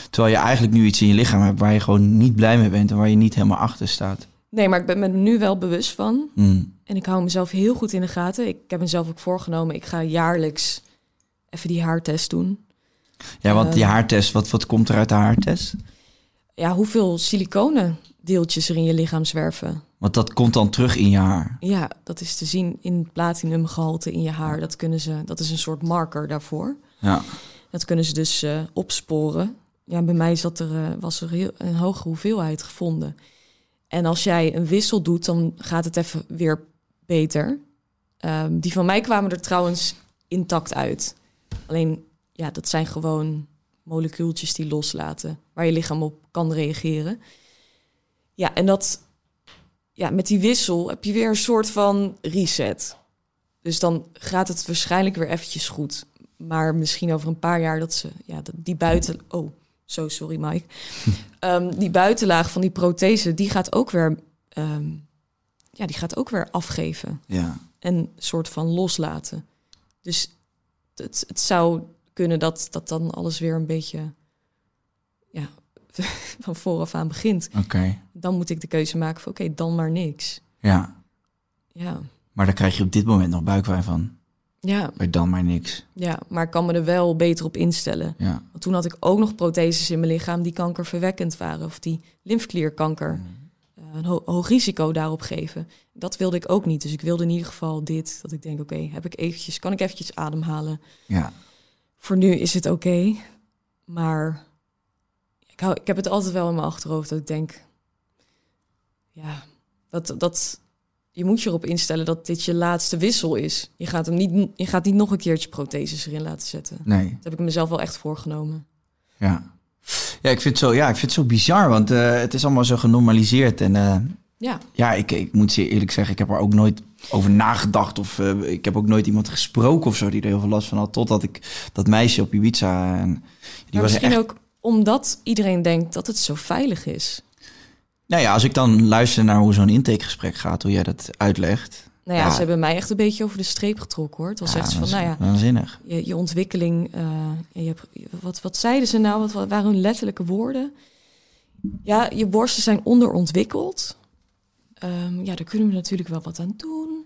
[SPEAKER 2] Terwijl je eigenlijk nu iets in je lichaam hebt waar je gewoon niet blij mee bent en waar je niet helemaal achter staat.
[SPEAKER 1] Nee, maar ik ben me nu wel bewust van.
[SPEAKER 2] Hm.
[SPEAKER 1] En ik hou mezelf heel goed in de gaten. Ik heb mezelf ook voorgenomen, ik ga jaarlijks even die haartest doen.
[SPEAKER 2] Ja, want die
[SPEAKER 1] Ehm.
[SPEAKER 2] haartest, wat, wat komt er uit de haartest?
[SPEAKER 1] Ja, hoeveel siliconen deeltjes er in je lichaam zwerven.
[SPEAKER 2] Want dat komt dan terug in je haar.
[SPEAKER 1] Ja, dat is te zien in platinumgehalte in je haar. Dat, kunnen ze, dat is een soort marker daarvoor.
[SPEAKER 2] Ja,
[SPEAKER 1] Dat kunnen ze dus eh, opsporen. Ja, bij mij zat er, eh, was er heel, een hoge hoeveelheid gevonden. En als jij een wissel doet, dan gaat het even weer beter. Ehm, die van mij kwamen er trouwens intact uit. Alleen, ja, dat zijn gewoon molecuultjes die loslaten, waar je lichaam op kan reageren. Ja, en dat, ja, met die wissel heb je weer een soort van reset. Dus dan gaat het waarschijnlijk weer eventjes goed. Maar misschien over een paar jaar dat ze, ja, dat die buiten. Oh, zo sorry, Mike. Ehm, die buitenlaag van die prothese, die gaat ook weer, ehm, ja, die gaat ook weer afgeven
[SPEAKER 2] ja.
[SPEAKER 1] en soort van loslaten. Dus het, het zou kunnen dat, dat dan alles weer een beetje, ja, van vooraf aan begint.
[SPEAKER 2] oké.
[SPEAKER 1] Dan moet ik de keuze maken van, oké, dan maar niks.
[SPEAKER 2] Ja,
[SPEAKER 1] Ja,
[SPEAKER 2] maar daar krijg je op dit moment nog buikpijn van.
[SPEAKER 1] Ja,
[SPEAKER 2] Bij dan maar niks.
[SPEAKER 1] ja, maar ik kan me er wel beter op instellen.
[SPEAKER 2] Ja.
[SPEAKER 1] Want toen had ik ook nog protheses in mijn lichaam die kankerverwekkend waren. Of die lymfklierkanker. eh, een ho- hoog risico daarop geven. Dat wilde ik ook niet. Dus ik wilde in ieder geval dit. Dat ik denk, oké, heb ik eventjes, kan ik eventjes ademhalen?
[SPEAKER 2] Ja.
[SPEAKER 1] Voor nu is het oké. maar ik, hou, ik heb het altijd wel in mijn achterhoofd dat ik denk... Ja, dat, dat, je moet je erop instellen dat dit je laatste wissel is. Je gaat, hem niet, je gaat niet nog een keertje protheses erin laten zetten.
[SPEAKER 2] Nee.
[SPEAKER 1] Dat heb ik mezelf wel echt voorgenomen.
[SPEAKER 2] Ja. Ja, ik vind het zo, ja, ik vind het zo bizar, want eh, het is allemaal zo genormaliseerd. En eh,
[SPEAKER 1] Ja,
[SPEAKER 2] ja, ik, ik moet zeer eerlijk zeggen, ik heb er ook nooit over nagedacht. Of eh, ik heb ook nooit iemand gesproken of zo die er heel veel last van had. Totdat ik dat meisje op Ibiza... En, die
[SPEAKER 1] maar
[SPEAKER 2] was
[SPEAKER 1] misschien
[SPEAKER 2] echt,
[SPEAKER 1] ook omdat iedereen denkt dat het zo veilig is.
[SPEAKER 2] Nou ja, als ik dan luister naar hoe zo'n intakegesprek gaat, hoe jij dat uitlegt.
[SPEAKER 1] Nou ja,
[SPEAKER 2] Ja.
[SPEAKER 1] ze hebben mij echt een beetje over de streep getrokken hoor. Het was echt zo
[SPEAKER 2] dat
[SPEAKER 1] van, nou ja,
[SPEAKER 2] Waanzinnig.
[SPEAKER 1] je, je ontwikkeling. eh, je hebt, wat, wat zeiden ze nou? Wat, wat waren hun letterlijke woorden? Ja, je borsten zijn onderontwikkeld. Ehm, ja, daar kunnen we natuurlijk wel wat aan doen.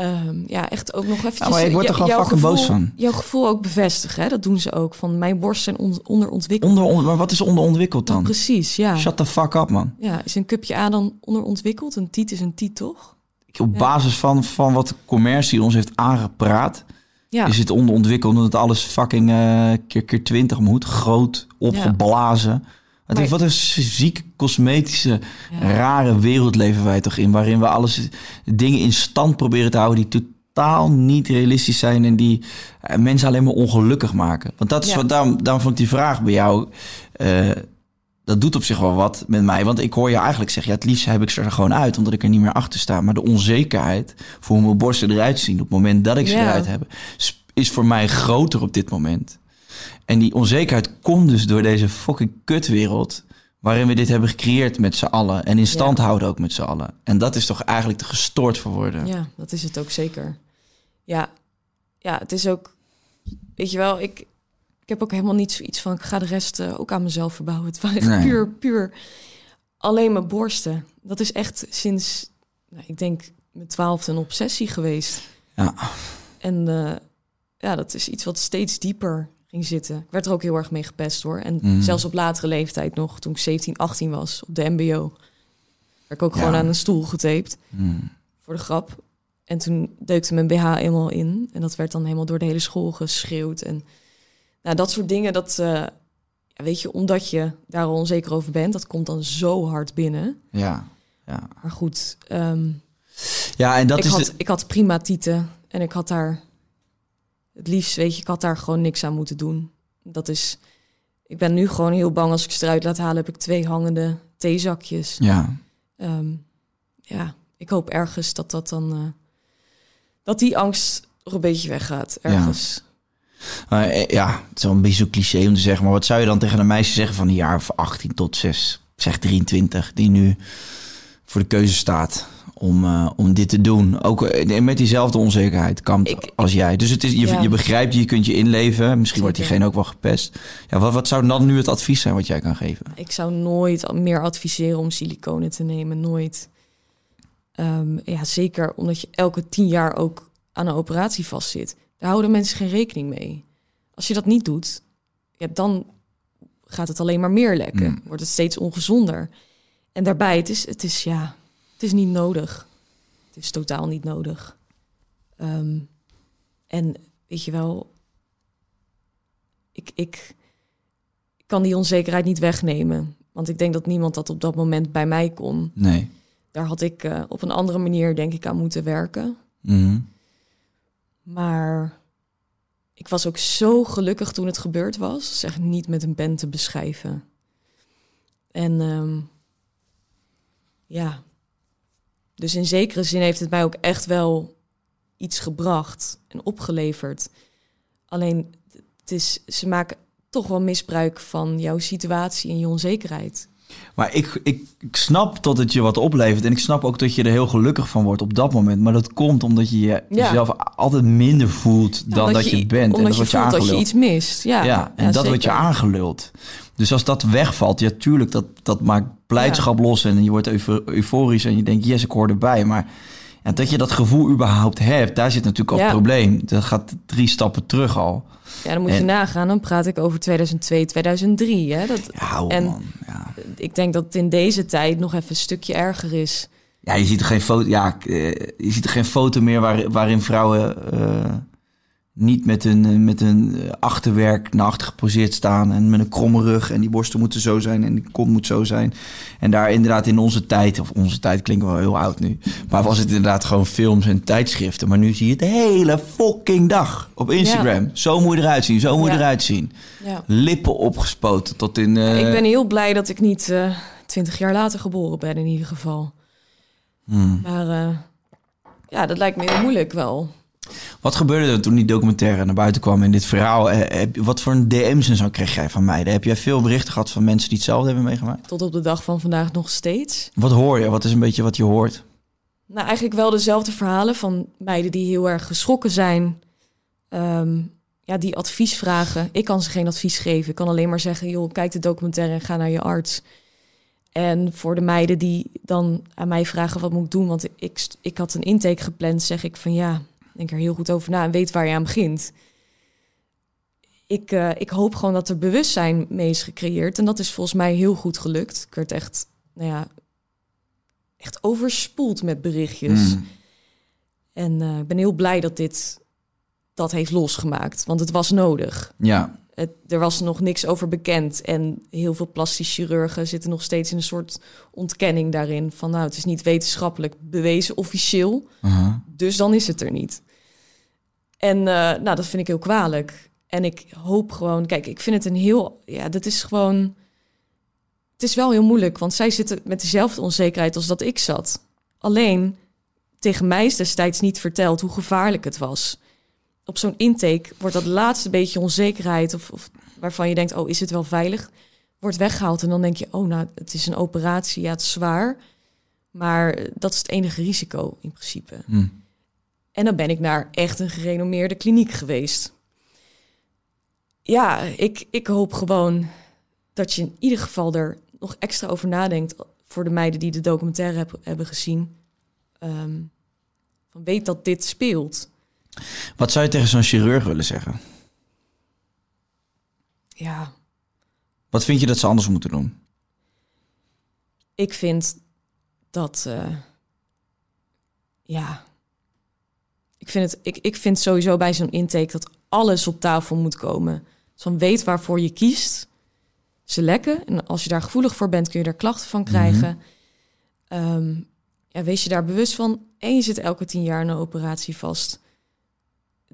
[SPEAKER 1] Ehm, ja, echt ook nog eventjes...
[SPEAKER 2] Ja, maar ik word er gewoon
[SPEAKER 1] jouw
[SPEAKER 2] fucking boos
[SPEAKER 1] gevoel-
[SPEAKER 2] van.
[SPEAKER 1] Jouw gevoel ook bevestigen, hè? dat doen ze ook. Van mijn borsten zijn on- onderontwikkeld.
[SPEAKER 2] Onder, onder- maar wat is onderontwikkeld
[SPEAKER 1] Ja,
[SPEAKER 2] dan?
[SPEAKER 1] precies, ja.
[SPEAKER 2] Shut the fuck up, man.
[SPEAKER 1] Ja, is een cupje A dan onderontwikkeld? Een tiet is een tiet, toch?
[SPEAKER 2] Op
[SPEAKER 1] Ja.
[SPEAKER 2] basis van, van wat de commercie ons heeft aangepraat,
[SPEAKER 1] Ja,
[SPEAKER 2] is het onderontwikkeld omdat alles fucking eh, keer, keer 20 moet. Groot, opgeblazen. Het
[SPEAKER 1] Maar-
[SPEAKER 2] is wat een zieke, cosmetische,
[SPEAKER 1] ja.
[SPEAKER 2] rare wereld leven wij toch in. Waarin we alles, dingen in stand proberen te houden die totaal niet realistisch zijn. En die eh, mensen alleen maar ongelukkig maken. Want dat is
[SPEAKER 1] Ja.
[SPEAKER 2] wat, daarom, daarom vond ik die vraag bij jou... eh, dat doet op zich wel wat met mij. Want ik hoor je eigenlijk zeggen... Ja, het liefst heb ik ze er gewoon uit, omdat ik er niet meer achter sta. Maar de onzekerheid voor hoe mijn borsten eruit zien... op het moment dat ik ze
[SPEAKER 1] Ja.
[SPEAKER 2] eruit heb... is voor mij groter op dit moment. En die onzekerheid komt dus door deze fucking kutwereld... waarin we dit hebben gecreëerd met z'n allen. En in stand
[SPEAKER 1] Ja.
[SPEAKER 2] houden ook met z'n allen. En dat is toch eigenlijk te gestoord voor worden.
[SPEAKER 1] Ja, dat is het ook zeker. Ja, ja het is ook... Weet je wel, ik, ik heb ook helemaal niet zoiets van... ik ga de rest eh, ook aan mezelf verbouwen. Het echt
[SPEAKER 2] Nee.
[SPEAKER 1] puur, puur alleen mijn borsten. Dat is echt sinds, nou, ik denk, mijn twaalfde een obsessie geweest.
[SPEAKER 2] Ja.
[SPEAKER 1] En eh, ja, dat is iets wat steeds dieper ging zitten. Ik werd er ook heel erg mee gepest hoor. En
[SPEAKER 2] Mhm.
[SPEAKER 1] zelfs op latere leeftijd nog, toen ik 17, 18 was, op de mbo. Werd ik ook
[SPEAKER 2] Ja.
[SPEAKER 1] gewoon aan een stoel getaped,
[SPEAKER 2] Hmm.
[SPEAKER 1] voor de grap. En toen deukte mijn BH eenmaal in. En dat werd dan helemaal door de hele school geschreeuwd. En nou, dat soort dingen, dat... eh, weet je, omdat je daar al onzeker over bent, dat komt dan zo hard binnen.
[SPEAKER 2] Ja, ja.
[SPEAKER 1] Maar goed, ehm,
[SPEAKER 2] ja, en dat
[SPEAKER 1] ik,
[SPEAKER 2] is...
[SPEAKER 1] had,
[SPEAKER 2] de-
[SPEAKER 1] ik had prima tieten en ik had daar het liefst, weet je, ik had daar gewoon niks aan moeten doen. Dat is, ik ben nu gewoon heel bang als ik ze eruit laat halen, heb ik twee hangende theezakjes.
[SPEAKER 2] Ja,
[SPEAKER 1] Ehm, ja, ik hoop ergens dat dat dan, eh, dat die angst er een beetje weggaat, ergens.
[SPEAKER 2] Maar, eh, ja, het is wel een beetje zo cliché om te zeggen. Maar wat zou je dan tegen een meisje zeggen van een jaar of 18 tot 6, zeg 23, die nu voor de keuze staat om, eh, om dit te doen? Ook eh, met diezelfde onzekerheid kampt
[SPEAKER 1] Ik-
[SPEAKER 2] als jij. Dus het is, je,
[SPEAKER 1] Ja.
[SPEAKER 2] je begrijpt, je kunt je inleven. Misschien wordt diegene ook wel gepest. Ja, wat, wat zou dan nu het advies zijn wat jij kan geven?
[SPEAKER 1] Ik zou nooit meer adviseren om siliconen te nemen, nooit. Ehm, ja, zeker omdat je elke tien jaar ook aan een operatie vastzit. Daar houden mensen geen rekening mee. Als je dat niet doet, ja, dan gaat het alleen maar meer lekken.
[SPEAKER 2] Hmm.
[SPEAKER 1] Wordt het steeds ongezonder. En daarbij, het is, het is, ja, het is niet nodig. Het is totaal niet nodig. Ehm, en weet je wel, ik, ik, kan die onzekerheid niet wegnemen. Want ik denk dat niemand dat op dat moment bij mij kon.
[SPEAKER 2] Nee.
[SPEAKER 1] Daar had ik eh, op een andere manier, denk ik, aan moeten werken.
[SPEAKER 2] Mhm.
[SPEAKER 1] Maar ik was ook zo gelukkig toen het gebeurd was. Dat is echt niet met een pen te beschrijven. En ehm, ja, dus in zekere zin heeft het mij ook echt wel iets gebracht en opgeleverd. Alleen, het is, ze maken toch wel misbruik van jouw situatie en je onzekerheid.
[SPEAKER 2] Maar ik, ik, ik snap dat het je wat oplevert. En ik snap ook dat je er heel gelukkig van wordt op dat moment. Maar dat komt omdat je je
[SPEAKER 1] Ja.
[SPEAKER 2] jezelf altijd minder voelt dan dat je, bent. En dat
[SPEAKER 1] je
[SPEAKER 2] wordt je
[SPEAKER 1] voelt dat je iets mist. Ja,
[SPEAKER 2] Ja, en dat wordt je aangeluld. Dus als dat wegvalt, ja, tuurlijk, dat, dat maakt blijdschap los en je wordt eufor- euforisch en je denkt, yes, ik hoor erbij. Maar ja, dat je dat gevoel überhaupt hebt, daar zit natuurlijk al
[SPEAKER 1] Ja.
[SPEAKER 2] het probleem. Dat gaat drie stappen terug al.
[SPEAKER 1] Ja, dan moet je
[SPEAKER 2] En-
[SPEAKER 1] nagaan. Dan praat ik over 2002, 2003. Hè? Dat,
[SPEAKER 2] Ja,
[SPEAKER 1] En-
[SPEAKER 2] man. Ja.
[SPEAKER 1] ik denk dat het in deze tijd nog even een stukje erger is.
[SPEAKER 2] ja, je ziet er geen foto, ja, eh, je ziet er geen foto meer waar, waarin vrouwen eh, niet met hun, eh, met hun eh, achterwerk naar achter geposeerd staan en met een kromme rug en die borsten moeten zo zijn en die kont moet zo zijn. En daar inderdaad in onze tijd, of onze tijd klinkt wel heel oud nu, maar was het inderdaad gewoon films en tijdschriften. Maar nu zie je het de hele fucking dag op Instagram. Zo moet je eruit zien, zo moet je
[SPEAKER 1] Ja.
[SPEAKER 2] eruit zien.
[SPEAKER 1] Ja.
[SPEAKER 2] Lippen opgespoten tot in... eh,
[SPEAKER 1] ik ben heel blij dat ik niet twintig jaar later geboren ben in ieder geval.
[SPEAKER 2] hmm.
[SPEAKER 1] Maar ja, dat lijkt me heel moeilijk wel.
[SPEAKER 2] Wat gebeurde er toen die documentaire naar buiten kwam in dit verhaal? Eh, wat voor een DM's en zo kreeg jij van meiden? Heb jij veel berichten gehad van mensen die hetzelfde hebben meegemaakt?
[SPEAKER 1] Tot op de dag van vandaag nog steeds.
[SPEAKER 2] Wat hoor je? Wat is een beetje wat je hoort?
[SPEAKER 1] Nou, eigenlijk wel dezelfde verhalen van meiden die heel erg geschrokken zijn. Ehm, ja, die advies vragen. Ik kan ze geen advies geven. Ik kan alleen maar zeggen, joh, kijk de documentaire en ga naar je arts. En voor de meiden die dan aan mij vragen, wat moet ik doen? Want ik, ik had een intake gepland, zeg ik van ja, denk er heel goed over na en weet waar je aan begint. Ik, eh, ik hoop gewoon dat er bewustzijn mee is gecreëerd. En dat is volgens mij heel goed gelukt. Ik werd echt, nou ja, echt overspoeld met berichtjes.
[SPEAKER 2] Hmm.
[SPEAKER 1] En eh, ik ben heel blij dat dit dat heeft losgemaakt. Want het was nodig.
[SPEAKER 2] Ja,
[SPEAKER 1] Het, er was nog niks over bekend. En heel veel plastisch chirurgen zitten nog steeds in een soort ontkenning daarin. Van nou, het is niet wetenschappelijk bewezen officieel. Dus dan is het er niet. En eh, nou, dat vind ik heel kwalijk. En ik hoop gewoon, kijk, ik vind het een heel, ja, dat is gewoon, het is wel heel moeilijk, want zij zitten met dezelfde onzekerheid als dat ik zat. Alleen tegen mij is destijds niet verteld hoe gevaarlijk het was. Op zo'n intake wordt dat laatste beetje onzekerheid, of, of waarvan je denkt, oh, is het wel veilig, wordt weggehaald. En dan denk je, oh, nou, het is een operatie, ja, het is zwaar. Maar eh, dat is het enige risico in principe.
[SPEAKER 2] Hmm.
[SPEAKER 1] En dan ben ik naar echt een gerenommeerde kliniek geweest. Ja, ik, ik hoop gewoon dat je in ieder geval er nog extra over nadenkt voor de meiden die de documentaire heb- hebben gezien. Ehm, van weet dat dit speelt.
[SPEAKER 2] Wat zou je tegen zo'n chirurg willen zeggen?
[SPEAKER 1] ja,
[SPEAKER 2] Wat vind je dat ze anders moeten doen?
[SPEAKER 1] ik vind dat, eh, ja, ik vind, het, ik, ik vind sowieso bij zo'n intake dat alles op tafel moet komen. Dus weet waarvoor je kiest, selecten. En als je daar gevoelig voor bent, kun je daar klachten van krijgen. Ehm, ja, wees je daar bewust van. En je zit elke tien jaar in een operatie vast.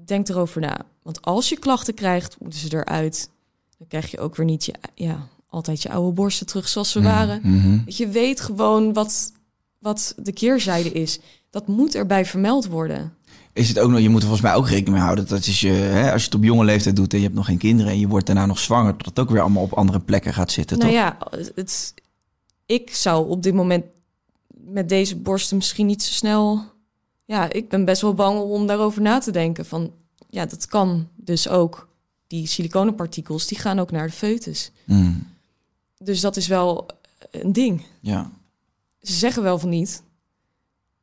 [SPEAKER 1] Denk erover na. Want als je klachten krijgt, moeten ze eruit. Dan krijg je ook weer niet je, ja, altijd je oude borsten terug zoals ze waren.
[SPEAKER 2] Mhm.
[SPEAKER 1] Dat je weet gewoon wat, wat de keerzijde is. Dat moet erbij vermeld worden.
[SPEAKER 2] Is het ook nog, je moet er volgens mij ook rekening mee houden dat is je, hè, als je het op jonge leeftijd doet en je hebt nog geen kinderen en je wordt daarna nog zwanger, dat het ook weer allemaal op andere plekken gaat zitten.
[SPEAKER 1] nou
[SPEAKER 2] toch?
[SPEAKER 1] ja, het, ik zou op dit moment met deze borsten misschien niet zo snel... Ja, ik ben best wel bang om daarover na te denken. Van, ja, dat kan dus ook. Die siliconenpartikels, die gaan ook naar de foetus.
[SPEAKER 2] Mm,
[SPEAKER 1] Dus dat is wel een ding.
[SPEAKER 2] ja.
[SPEAKER 1] Ze zeggen wel van niet.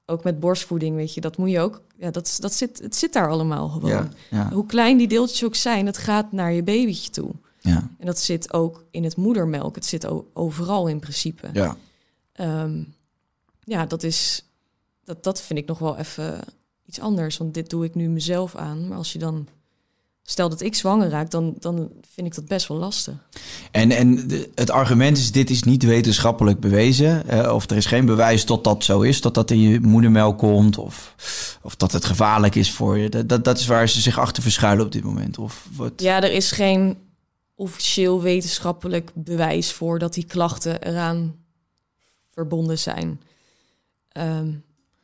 [SPEAKER 1] Ook met borstvoeding, weet je, dat moet je ook. Ja, dat, dat zit, het zit daar allemaal gewoon.
[SPEAKER 2] Ja, ja,
[SPEAKER 1] Hoe klein die deeltjes ook zijn, het gaat naar je babytje toe.
[SPEAKER 2] ja,
[SPEAKER 1] En dat zit ook in het moedermelk. Het zit overal in principe.
[SPEAKER 2] ja.
[SPEAKER 1] Ehm, ja, dat is. Dat, dat vind ik nog wel even iets anders. Want dit doe ik nu mezelf aan. Maar als je dan. Stel dat ik zwanger raak, dan, dan vind ik dat best wel lastig.
[SPEAKER 2] En, en het argument is, dit is niet wetenschappelijk bewezen. of er is geen bewijs dat dat zo is. Dat dat in je moedermelk komt. Of, of dat het gevaarlijk is voor je. Dat, dat, dat is waar ze zich achter verschuilen op dit moment. Of wat?
[SPEAKER 1] Ja, er is geen officieel wetenschappelijk bewijs voor dat die klachten eraan verbonden zijn. Ehm,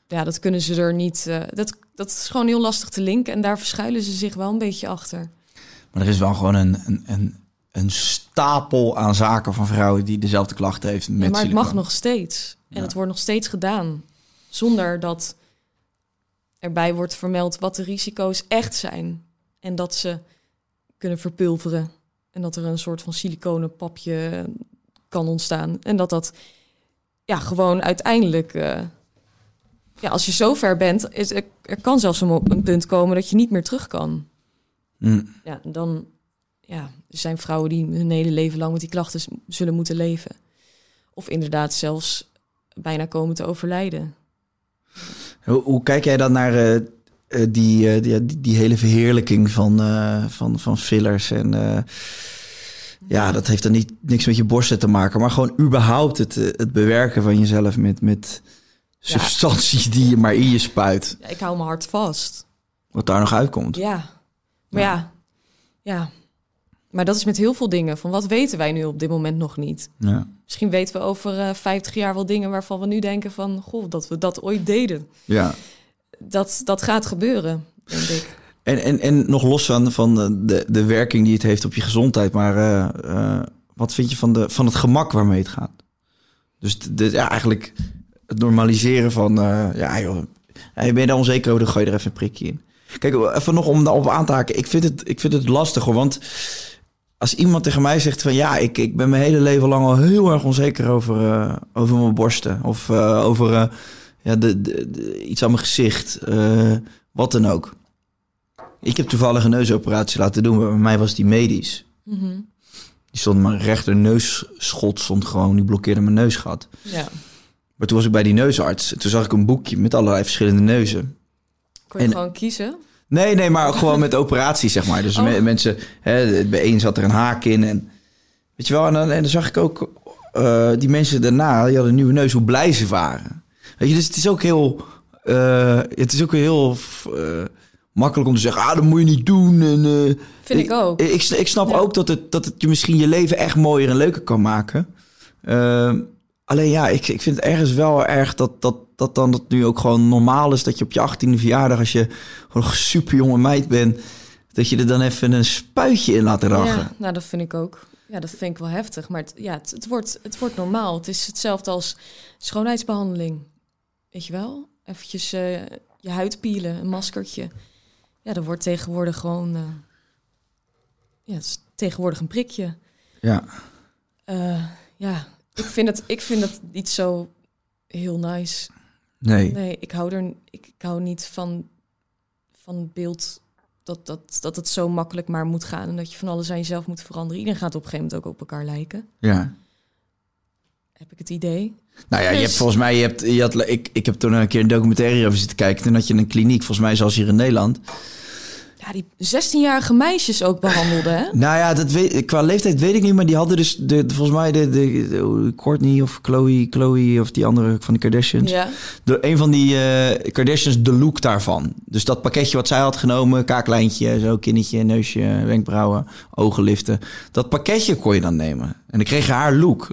[SPEAKER 1] ja, dat kunnen ze er niet. eh, dat, dat is gewoon heel lastig te linken en daar verschuilen ze zich wel een beetje achter.
[SPEAKER 2] Maar er is wel gewoon een, een, een, een stapel aan zaken van vrouwen die dezelfde klachten heeft. Met
[SPEAKER 1] Ja, maar het mag nog steeds. En
[SPEAKER 2] Ja.
[SPEAKER 1] het wordt nog steeds gedaan. Zonder dat erbij wordt vermeld wat de risico's echt zijn. En dat ze kunnen verpulveren. En dat er een soort van siliconen papje kan ontstaan. En dat dat ja, gewoon uiteindelijk... eh, ja, als je zo ver bent, is, er, er kan zelfs een, een punt komen dat je niet meer terug kan.
[SPEAKER 2] Mm,
[SPEAKER 1] Ja, dan ja, er zijn vrouwen die hun hele leven lang met die klachten zullen moeten leven. Of inderdaad zelfs bijna komen te overlijden.
[SPEAKER 2] Hoe, hoe kijk jij dan naar eh, eh, die, eh, die, die, die hele verheerlijking van, van, van fillers? En ja, dat heeft dan niet niks met je borsten te maken, maar gewoon überhaupt het, het bewerken van jezelf met, met
[SPEAKER 1] Ja.
[SPEAKER 2] substanties die je maar in je spuit.
[SPEAKER 1] Ja, ik hou mijn hart vast.
[SPEAKER 2] Wat daar nog uitkomt.
[SPEAKER 1] Ja, maar ja. ja, Maar dat is met heel veel dingen. Van wat weten wij nu op dit moment nog niet?
[SPEAKER 2] Ja.
[SPEAKER 1] Misschien weten we over eh 50 jaar wel dingen waarvan we nu denken van... Goh, dat we dat ooit deden.
[SPEAKER 2] ja.
[SPEAKER 1] Dat, dat gaat gebeuren, denk ik.
[SPEAKER 2] En, en, en nog los van, van de- de, werking die het heeft op je gezondheid, maar eh, eh, wat vind je van, de, van het gemak waarmee het gaat? Dus de- ja, eigenlijk het normaliseren van, eh, ja joh, hey, ben je daar onzeker over, dan gooi je er even een prikje in. Kijk, even nog om daarop aan te haken. Ik vind het, ik vind het lastig hoor, want als iemand tegen mij zegt van ja, ik, ik ben mijn hele leven lang al heel erg onzeker over, eh, over mijn borsten of eh, over ja, de, de, de- iets aan mijn gezicht, wat dan ook. Ik heb toevallig een neusoperatie laten doen, maar bij mij was die medisch.
[SPEAKER 1] Mhm.
[SPEAKER 2] Die stond mijn rechter neusschot stond gewoon, die blokkeerde mijn neusgat.
[SPEAKER 1] Ja,
[SPEAKER 2] Maar toen was ik bij die neusarts. Toen zag ik een boekje met allerlei verschillende neuzen.
[SPEAKER 1] kon je
[SPEAKER 2] En-
[SPEAKER 1] gewoon kiezen.
[SPEAKER 2] Nee, nee, maar gewoon met operaties, zeg maar. Dus
[SPEAKER 1] Oh.
[SPEAKER 2] me- mensen, hè, bij één zat er een haak in. En weet je wel, en dan, en dan zag ik ook eh, die mensen daarna, die hadden een nieuwe neus, hoe blij ze waren. Weet je, dus het is ook heel, eh, het is ook heel eh, makkelijk om te zeggen, ah, dat moet je niet doen. En,
[SPEAKER 1] Vind ik ook.
[SPEAKER 2] Ik, ik snap
[SPEAKER 1] Ja.
[SPEAKER 2] ook dat het, dat het je misschien je leven echt mooier en leuker kan maken. Alleen ja, ik, ik vind het ergens wel erg dat, dat, dat dan dat nu ook gewoon normaal is dat je op je 18e verjaardag, als je gewoon een super jonge meid bent, dat je er dan even een spuitje in laat rachen.
[SPEAKER 1] Ja, nou, dat vind ik ook. Ja, dat vind ik wel heftig. Maar het, ja, het, het, wordt, het wordt normaal. Het is hetzelfde als schoonheidsbehandeling. Weet je wel? Eventjes eh, je huid pielen, een maskertje. Ja, dat wordt tegenwoordig gewoon... eh, ja, het is tegenwoordig een prikje.
[SPEAKER 2] Ja.
[SPEAKER 1] Eh, ja, ik vind, het, ik vind het niet zo heel nice.
[SPEAKER 2] Nee.
[SPEAKER 1] Nee, ik hou er ik, ik hou niet van, van beeld dat, dat, dat het zo makkelijk maar moet gaan en dat je van alles aan jezelf moet veranderen. Iedereen gaat op een gegeven moment ook op elkaar lijken.
[SPEAKER 2] Ja.
[SPEAKER 1] Heb ik het idee.
[SPEAKER 2] Nou ja, je
[SPEAKER 1] Dus-
[SPEAKER 2] hebt volgens mij, je hebt, je had, ik, ik heb toen een keer een documentaire over zitten kijken. Toen had je een kliniek, volgens mij zoals hier in Nederland.
[SPEAKER 1] Ja, die 16-jarige meisjes ook behandelde, hè?
[SPEAKER 2] Nou ja, dat weet, qua leeftijd weet ik niet, maar die hadden dus de, volgens mij de, de, de Courtney of Chloe, Chloe of die andere van de Kardashians.
[SPEAKER 1] Ja.
[SPEAKER 2] De, een van die eh, Kardashians, de look daarvan. Dus dat pakketje wat zij had genomen, kaaklijntje, zo kinnetje, neusje, wenkbrauwen, ogen liften. Dat pakketje kon je dan nemen. En dan kreeg je haar look.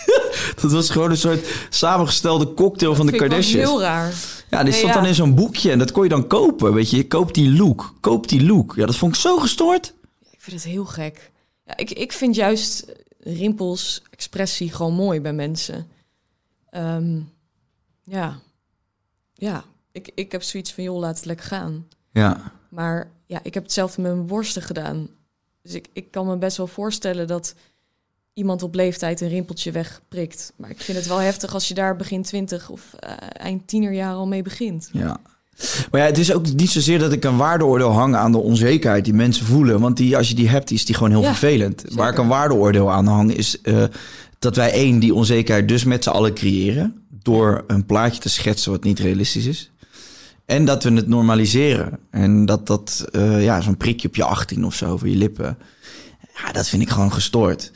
[SPEAKER 2] dat was gewoon een soort samengestelde cocktail van de Kardashians.
[SPEAKER 1] heel raar.
[SPEAKER 2] Ja, die stond dan in zo'n boekje en dat kon je dan kopen. Weet je, je koopt die look. Koop die look. Ja, dat vond ik zo gestoord.
[SPEAKER 1] Ik vind het heel gek. Ja, ik, ik vind juist rimpels, expressie gewoon mooi bij mensen. Ehm, ja. Ja. Ik, ik heb zoiets van, joh, laat het lekker gaan.
[SPEAKER 2] Ja.
[SPEAKER 1] Maar ja, ik heb hetzelfde met mijn borsten gedaan. Dus ik, ik kan me best wel voorstellen dat iemand op leeftijd een rimpeltje wegprikt. Maar ik vind het wel heftig als je daar begin 20 of eh, eind tienerjaren al mee begint.
[SPEAKER 2] Ja. Maar ja, het is ook niet zozeer dat ik een waardeoordeel hang aan de onzekerheid die mensen voelen. Want die, als je die hebt, is die gewoon heel
[SPEAKER 1] Ja,
[SPEAKER 2] vervelend.
[SPEAKER 1] zeker.
[SPEAKER 2] Waar ik een waardeoordeel aan hang, is eh, dat wij één, die onzekerheid dus met z'n allen creëren. Door een plaatje te schetsen wat niet realistisch is. En dat we het normaliseren. En dat dat, eh, ja, zo'n prikje op je 18 of zo voor je lippen. Ja, dat vind ik gewoon gestoord.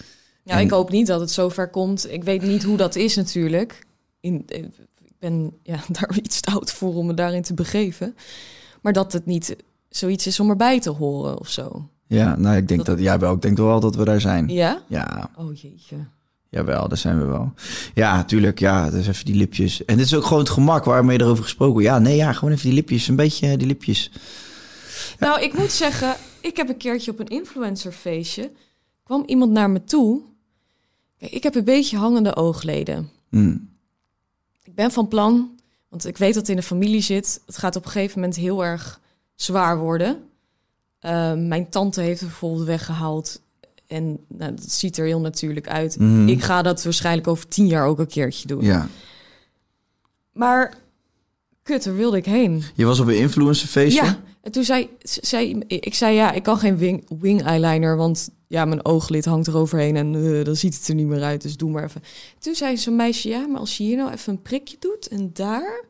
[SPEAKER 1] Ja,
[SPEAKER 2] En-
[SPEAKER 1] ik hoop niet dat het zover komt. Ik weet niet hoe dat is natuurlijk. In, eh, ik ben ja, daar iets te oud voor om me daarin te begeven. Maar dat het niet zoiets is om erbij te horen of zo.
[SPEAKER 2] Ja, nou, ik denk
[SPEAKER 1] Dat-
[SPEAKER 2] dat, jij wel. Ik denk wel dat we daar zijn.
[SPEAKER 1] Ja?
[SPEAKER 2] Ja,
[SPEAKER 1] Oh jeetje.
[SPEAKER 2] Jawel, daar zijn we wel. Ja, tuurlijk. Ja, dus even die lipjes. En dit is ook gewoon het gemak waarmee erover gesproken wordt. Ja, nee, ja, gewoon even die lipjes. Een beetje eh, die lipjes.
[SPEAKER 1] Nou, ik moet zeggen, ik heb een keertje op een influencerfeestje... kwam iemand naar me toe. Ik heb een beetje hangende oogleden.
[SPEAKER 2] Hm.
[SPEAKER 1] Ik ben van plan, want ik weet dat het in de familie zit. Het gaat op een gegeven moment heel erg zwaar worden. Uh, mijn tante heeft het bijvoorbeeld weggehaald. En nou, dat ziet er heel natuurlijk uit.
[SPEAKER 2] Mhm.
[SPEAKER 1] Ik ga dat waarschijnlijk over tien jaar ook een keertje doen.
[SPEAKER 2] Ja.
[SPEAKER 1] Maar kut, daar wilde ik heen.
[SPEAKER 2] Je was op een influencerfeestje?
[SPEAKER 1] Ja, en toen zei, zei ik zei ja, ik kan geen wing, wing eyeliner, want ja, mijn ooglid hangt er overheen en eh, dan ziet het er niet meer uit, dus doe maar even. Toen zei zo'n meisje, ja, maar als je hier nou even een prikje doet en daar,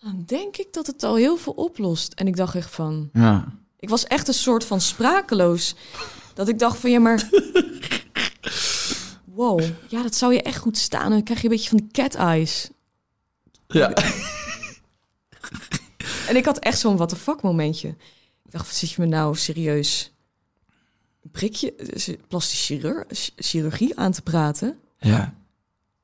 [SPEAKER 1] dan denk ik dat het al heel veel oplost. En ik dacht echt van,
[SPEAKER 2] Ja.
[SPEAKER 1] ik was echt een soort van sprakeloos, dat ik dacht van, ja, maar wow, ja, dat zou je echt goed staan. En dan krijg je een beetje van cat eyes.
[SPEAKER 2] Ja.
[SPEAKER 1] En ik had echt zo'n what the fuck momentje. Ik dacht, zit je me nou serieus prikje, eh, plastisch chirurg, chirurgie aan te praten?
[SPEAKER 2] Ja.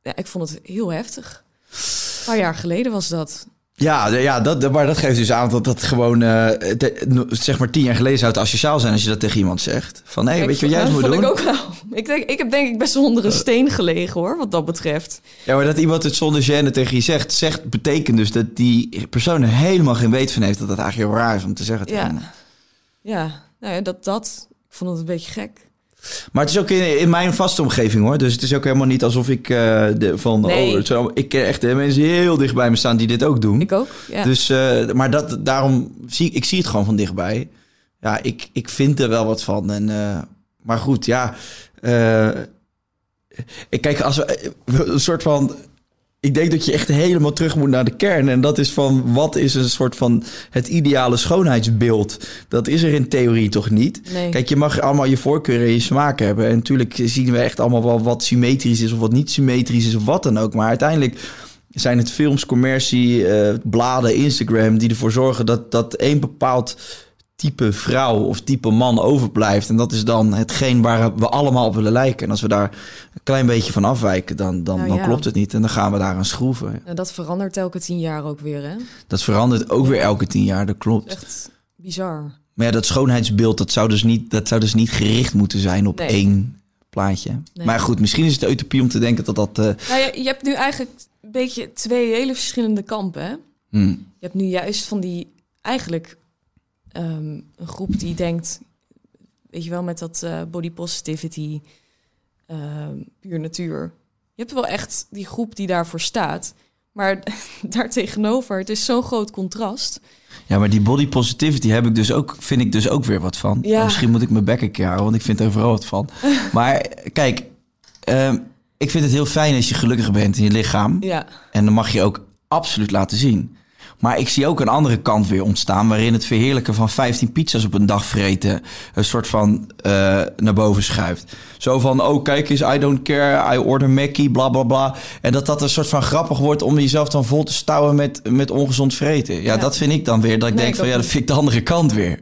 [SPEAKER 1] Ja, ik vond het heel heftig. Een paar jaar geleden was dat.
[SPEAKER 2] Ja, ja dat, maar dat geeft dus aan dat dat gewoon, eh, no- zeg maar tien jaar geleden zou het asociaal zijn als je dat tegen iemand zegt. Van, hé,
[SPEAKER 1] Kijk,
[SPEAKER 2] weet je wat jij eens moet doen?
[SPEAKER 1] Ik, ook wel. Ik, denk, ik heb denk ik best wel onder een steen gelegen hoor, wat dat betreft.
[SPEAKER 2] Ja, maar dat iemand het zonder gêne tegen je zegt, zegt betekent dus dat die persoon er helemaal geen weet van heeft dat dat eigenlijk heel raar is om te zeggen.
[SPEAKER 1] Ja. Ja, nou ja, dat, dat. Ik vond het een beetje gek.
[SPEAKER 2] Maar het is ook in, in mijn vaste omgeving hoor. Dus het is ook helemaal niet alsof ik eh, de, van.
[SPEAKER 1] Nee.
[SPEAKER 2] Oh, zijn allemaal- ik ken echt mensen heel dicht bij me staan die dit ook doen.
[SPEAKER 1] Ik ook, ja.
[SPEAKER 2] Dus, eh, maar dat, daarom zie ik zie het gewoon van dichtbij. Ja, ik, ik vind er wel wat van. En, eh, maar goed, ja. ik kijk, als we een soort van. Ik denk dat je echt helemaal terug moet naar de kern. En dat is van wat is een soort van het ideale schoonheidsbeeld. Dat is er in theorie toch niet.
[SPEAKER 1] nee.
[SPEAKER 2] Kijk, je mag allemaal je voorkeuren en je smaak hebben. En natuurlijk zien we echt allemaal wel wat symmetrisch is of wat niet symmetrisch is of wat dan ook. Maar uiteindelijk zijn het films, commercie, eh, bladen, Instagram die ervoor zorgen dat, dat één bepaald type vrouw of type man overblijft. En dat is dan hetgeen waar we allemaal op willen lijken. En als we daar een klein beetje van afwijken, dan, dan,
[SPEAKER 1] Nou
[SPEAKER 2] dan klopt het niet. En dan gaan we daar aan schroeven.
[SPEAKER 1] En dat verandert elke tien jaar ook weer, hè?
[SPEAKER 2] Dat verandert ook weer elke tien jaar, dat klopt.
[SPEAKER 1] Echt bizar.
[SPEAKER 2] Maar ja, dat schoonheidsbeeld, dat zou dus niet, dat zou dus niet gericht moeten zijn op
[SPEAKER 1] Nee.
[SPEAKER 2] één plaatje.
[SPEAKER 1] Nee.
[SPEAKER 2] Maar goed, misschien is het utopie om te denken dat dat... eh,
[SPEAKER 1] Nou, je, je hebt nu eigenlijk een beetje twee hele verschillende kampen, hè?
[SPEAKER 2] hmm,
[SPEAKER 1] Je hebt nu juist van die, eigenlijk ehm, een groep die denkt, weet je wel, met dat eh, body positivity, ehm, puur natuur. Je hebt wel echt die groep die daarvoor staat. Maar daartegenover, het is zo'n groot contrast.
[SPEAKER 2] Ja, maar die body positivity heb ik dus ook, vind ik dus ook weer wat van.
[SPEAKER 1] Ja.
[SPEAKER 2] Misschien moet ik mijn bek een keer houden, want ik vind er overal wat van. maar kijk, ehm, ik vind het heel fijn als je gelukkig bent in je lichaam.
[SPEAKER 1] Ja,
[SPEAKER 2] En dan mag je ook absoluut laten zien. Maar ik zie ook een andere kant weer ontstaan... waarin het verheerlijken van 15 pizza's op een dag vreten... een soort van eh, naar boven schuift. Zo van, oh kijk eens, I don't care, I order Mackie, bla bla bla. En dat dat een soort van grappig wordt... om jezelf dan vol te stouwen met, met ongezond vreten. Ja,
[SPEAKER 1] Ja.
[SPEAKER 2] dat vind ik dan weer. Dat ik
[SPEAKER 1] Nee,
[SPEAKER 2] denk
[SPEAKER 1] ik
[SPEAKER 2] van, ja, dat vind ik de andere kant weer.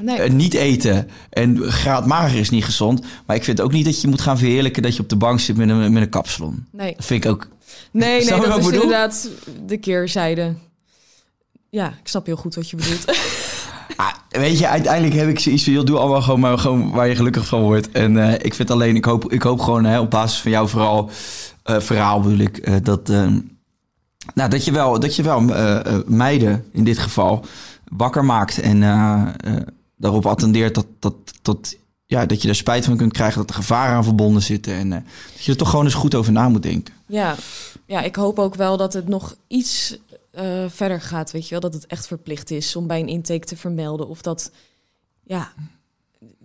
[SPEAKER 1] nee.
[SPEAKER 2] Eh, niet eten en graad mager is niet gezond. Maar ik vind ook niet dat je moet gaan verheerlijken... dat je op de bank zit met een, met een kapsalon.
[SPEAKER 1] nee.
[SPEAKER 2] Dat vind ik ook...
[SPEAKER 1] Nee, nee, dat is
[SPEAKER 2] bedoel?
[SPEAKER 1] inderdaad de keerzijde. Ja, ik snap heel goed wat je bedoelt.
[SPEAKER 2] Ah, weet je, uiteindelijk heb ik zoiets van... joh, doe allemaal gewoon, maar gewoon waar je gelukkig van wordt. En eh, ik vind alleen, ik hoop, ik hoop gewoon hè, op basis van jouw vooral, eh, verhaal bedoel ik... eh, dat, nou, dat je wel, dat je wel meiden in dit geval wakker maakt. En daarop attendeert dat, dat, dat, ja, dat je er spijt van kunt krijgen... dat er gevaren aan verbonden zitten. En eh, dat je er toch gewoon eens goed over na moet denken.
[SPEAKER 1] ja. ja, ik hoop ook wel dat het nog iets eh, verder gaat. Weet je wel, dat het echt verplicht is om bij een intake te vermelden. Of dat, ja,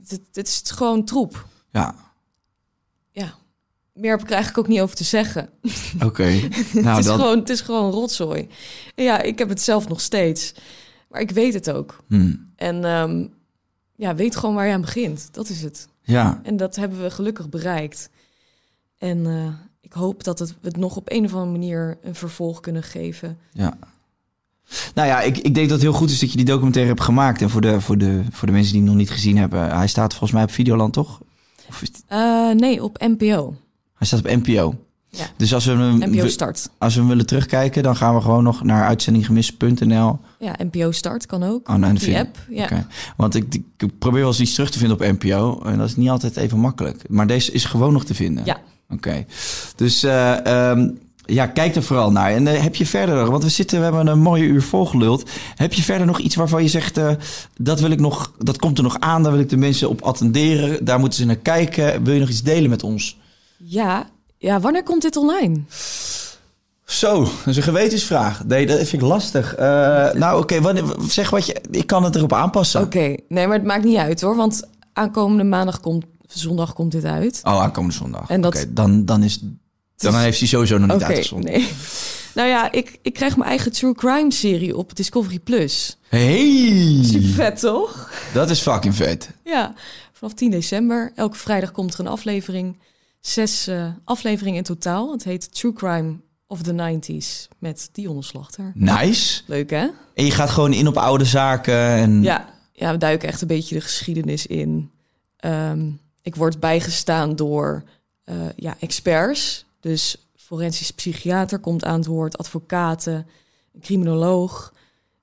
[SPEAKER 1] het, het is gewoon troep.
[SPEAKER 2] Ja,
[SPEAKER 1] Ja, meer heb ik eigenlijk ook niet over te zeggen.
[SPEAKER 2] oké.
[SPEAKER 1] het,
[SPEAKER 2] nou,
[SPEAKER 1] is
[SPEAKER 2] dat...
[SPEAKER 1] gewoon, het is gewoon rotzooi. Ja, ik heb het zelf nog steeds. Maar ik weet het ook.
[SPEAKER 2] Hmm,
[SPEAKER 1] En ehm, ja, weet gewoon waar je aan begint. Dat is het.
[SPEAKER 2] ja,
[SPEAKER 1] En dat hebben we gelukkig bereikt. En eh, ik hoop dat het, we het nog op een of andere manier een vervolg kunnen geven.
[SPEAKER 2] Ja. Nou ja, ik, ik denk dat het heel goed is dat je die documentaire hebt gemaakt. En voor de, voor de, voor de mensen die hem nog niet gezien hebben, hij staat volgens mij op Videoland, toch? Of is het-
[SPEAKER 1] Eh, nee, op NPO.
[SPEAKER 2] hij staat op NPO.
[SPEAKER 1] Ja.
[SPEAKER 2] Dus als we, hem,
[SPEAKER 1] NPO Start.
[SPEAKER 2] als we hem willen terugkijken, dan gaan we gewoon nog naar uitzendinggemist.nl.
[SPEAKER 1] Ja, NPO Start kan ook.
[SPEAKER 2] Oh, nou,
[SPEAKER 1] die
[SPEAKER 2] vind-
[SPEAKER 1] app. Ja.
[SPEAKER 2] Oké. Want ik, ik probeer wel eens iets terug te vinden op NPO. En dat is niet altijd even makkelijk. Maar deze is gewoon nog te vinden.
[SPEAKER 1] Ja.
[SPEAKER 2] Oké. Dus eh, ehm, ja, kijk er vooral naar. En eh, heb je verder, want we zitten, we hebben een mooie uur volgeluld. Heb je verder nog iets waarvan je zegt, eh, dat wil ik nog, dat komt er nog aan, daar wil ik de mensen op attenderen, daar moeten ze naar kijken. Wil je nog iets delen met ons?
[SPEAKER 1] Ja, ja, wanneer komt dit online?
[SPEAKER 2] Zo, dat is een gewetensvraag. Nee, dat vind ik lastig. Nou, oké, zeg wat je, ik kan het erop aanpassen.
[SPEAKER 1] Oké, nee, maar het maakt niet uit hoor. Want aankomende maandag komt, zondag komt dit uit.
[SPEAKER 2] Oh, aankomende zondag.
[SPEAKER 1] En dat-
[SPEAKER 2] dan, dan, is, dan heeft hij sowieso nog niet
[SPEAKER 1] Oké,
[SPEAKER 2] uitgezonden.
[SPEAKER 1] nee. Nou ja, ik, ik krijg mijn eigen True Crime serie op Discovery Plus.
[SPEAKER 2] Hey,
[SPEAKER 1] Super vet, toch?
[SPEAKER 2] dat is fucking vet.
[SPEAKER 1] Ja, vanaf 10 december. Elke vrijdag komt er een aflevering. Zes eh, afleveringen in totaal. Het heet True Crime of the 90s met Dionne Slachter.
[SPEAKER 2] Nice.
[SPEAKER 1] Leuk, hè?
[SPEAKER 2] En je gaat gewoon in op oude zaken. En...
[SPEAKER 1] Ja, ja, we duiken echt een beetje de geschiedenis in. Ehm, ik word bijgestaan door eh, ja, experts. Dus forensisch psychiater komt aan het woord, advocaten, criminoloog.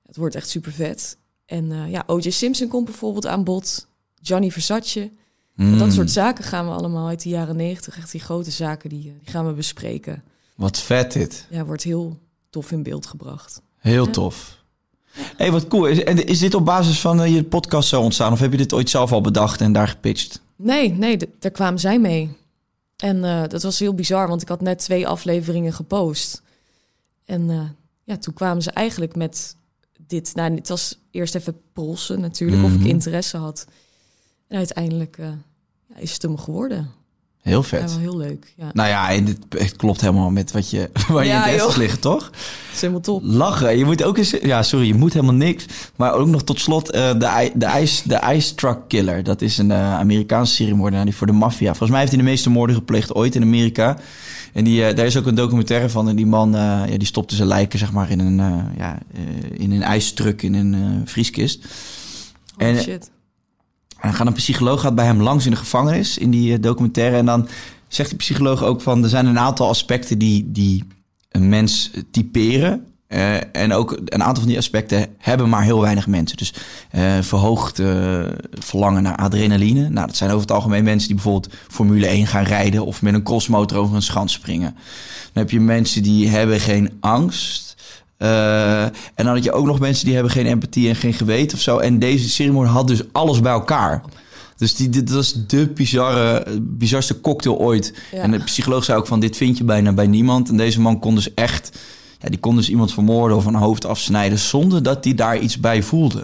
[SPEAKER 1] Het wordt echt super vet. En eh, ja, O.J. Simpson komt bijvoorbeeld aan bod. Gianni Versace.
[SPEAKER 2] Mm,
[SPEAKER 1] Dat soort zaken gaan we allemaal uit de jaren negentig. Echt die grote zaken, die, eh, die gaan we bespreken.
[SPEAKER 2] Wat vet dit.
[SPEAKER 1] Ja, wordt heel tof in beeld gebracht.
[SPEAKER 2] Heel
[SPEAKER 1] Ja.
[SPEAKER 2] tof. hey, wat cool. Is, en is dit op basis van je podcast zo ontstaan? Of heb je dit ooit zelf al bedacht en daar gepitcht?
[SPEAKER 1] Nee, nee, daar kwamen zij mee. En eh, dat was heel bizar, want ik had net twee afleveringen gepost. En eh, ja, toen kwamen ze eigenlijk met dit. Nou, het was eerst even polsen natuurlijk, of
[SPEAKER 2] Mhm.
[SPEAKER 1] ik interesse had. En uiteindelijk eh, is het hem geworden.
[SPEAKER 2] Heel
[SPEAKER 1] Ja,
[SPEAKER 2] vet.
[SPEAKER 1] wel heel leuk. Ja,
[SPEAKER 2] Nou ja, en dit het klopt helemaal met wat je, waar je
[SPEAKER 1] Ja, joh.
[SPEAKER 2] liggen, toch?
[SPEAKER 1] is helemaal top.
[SPEAKER 2] Lachen. Je moet ook eens... Ja, sorry, je moet helemaal niks. Maar ook nog tot slot eh, de, de, ice, de Ice Truck Killer. Dat is een eh, Amerikaanse seriemoordenaar die voor de maffia... Volgens mij heeft hij de meeste moorden gepleegd ooit in Amerika. En die, eh, daar is ook een documentaire van. En die man, ja, die stopte zijn lijken zeg maar in een, ja, in een ijstruck in een vrieskist. En-
[SPEAKER 1] shit.
[SPEAKER 2] En dan gaat een psycholoog gaat bij hem langs in de gevangenis in die eh, documentaire. En dan zegt die psycholoog ook van... er zijn een aantal aspecten die, die een mens eh, typeren. Eh, en ook een aantal van die aspecten hebben maar heel weinig mensen. Dus eh, verhoogd verlangen naar adrenaline. Nou, dat zijn over het algemeen mensen die bijvoorbeeld Formule 1 gaan rijden... of met een crossmotor over een schans springen. Dan heb je mensen die hebben geen angst... Eh, en dan had je ook nog mensen die hebben geen empathie en geen geweten of zo. En deze ceremonie had dus alles bij elkaar. Dus die, dit was de bizarre, bizarste cocktail ooit.
[SPEAKER 1] Ja.
[SPEAKER 2] En de psycholoog zei ook van, dit vind je bijna bij niemand. En deze man kon dus echt Ja, die kon dus iemand vermoorden of een hoofd afsnijden zonder dat hij daar iets bij voelde.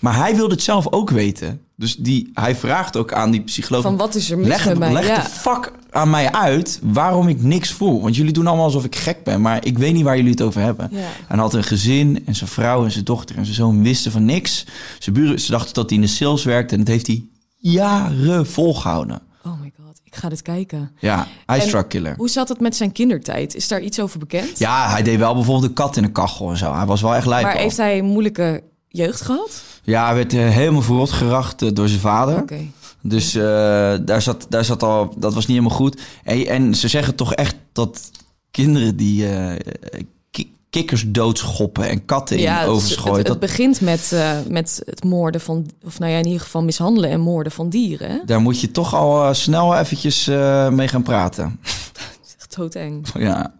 [SPEAKER 2] Maar hij wilde het zelf ook weten. Dus die, hij vraagt ook aan die psycholoog...
[SPEAKER 1] Van wat is er mis
[SPEAKER 2] leg,
[SPEAKER 1] met mij?
[SPEAKER 2] leg
[SPEAKER 1] ja.
[SPEAKER 2] de fuck aan mij uit waarom ik niks voel. Want jullie doen allemaal alsof ik gek ben, maar ik weet niet waar jullie het over hebben.
[SPEAKER 1] Ja.
[SPEAKER 2] En hij had een gezin en zijn vrouw en zijn dochter en zijn zoon wisten van niks. Zijn buren, ze dachten dat hij in de sales werkte en dat heeft hij jaren volgehouden.
[SPEAKER 1] Oh my god, ik ga dit kijken.
[SPEAKER 2] Ja, hij drug killer.
[SPEAKER 1] Hoe zat het met zijn kindertijd? Is daar iets over bekend?
[SPEAKER 2] Ja, hij deed wel bijvoorbeeld een kat in een kachel en zo. Hij was wel echt lijp.
[SPEAKER 1] maar heeft hij een moeilijke jeugd gehad?
[SPEAKER 2] Ja, hij werd eh, helemaal verrot geracht eh, door zijn vader.
[SPEAKER 1] Oké.
[SPEAKER 2] Dus eh, daar, zat, daar zat al, dat was niet helemaal goed. En, en ze zeggen toch echt dat kinderen die ki- kikkers doodschoppen en katten in
[SPEAKER 1] Ja, het,
[SPEAKER 2] ovens
[SPEAKER 1] het,
[SPEAKER 2] dat,
[SPEAKER 1] begint met, met het moorden van, of nou ja, in ieder geval mishandelen en moorden van dieren.
[SPEAKER 2] Daar moet je toch al snel eventjes mee gaan praten.
[SPEAKER 1] Doodeng.
[SPEAKER 2] ja.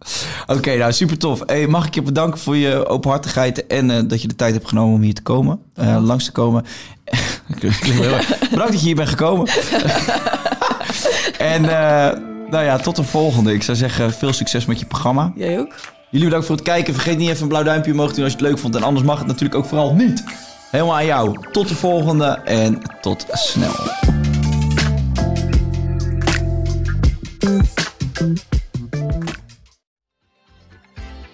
[SPEAKER 2] Oké, nou super tof. Hey, mag ik je bedanken voor je openhartigheid en eh, dat je de tijd hebt genomen om hier te komen, eh, langs te komen. Bedankt dat je hier bent gekomen. en eh, nou ja, tot de volgende. Ik zou zeggen, veel succes met je programma.
[SPEAKER 1] Jij ook?
[SPEAKER 2] Jullie bedankt voor het kijken. Vergeet niet even een blauw duimpje omhoog te doen als je het leuk vond. En anders mag het natuurlijk ook vooral niet. Helemaal aan jou. Tot de volgende en tot snel.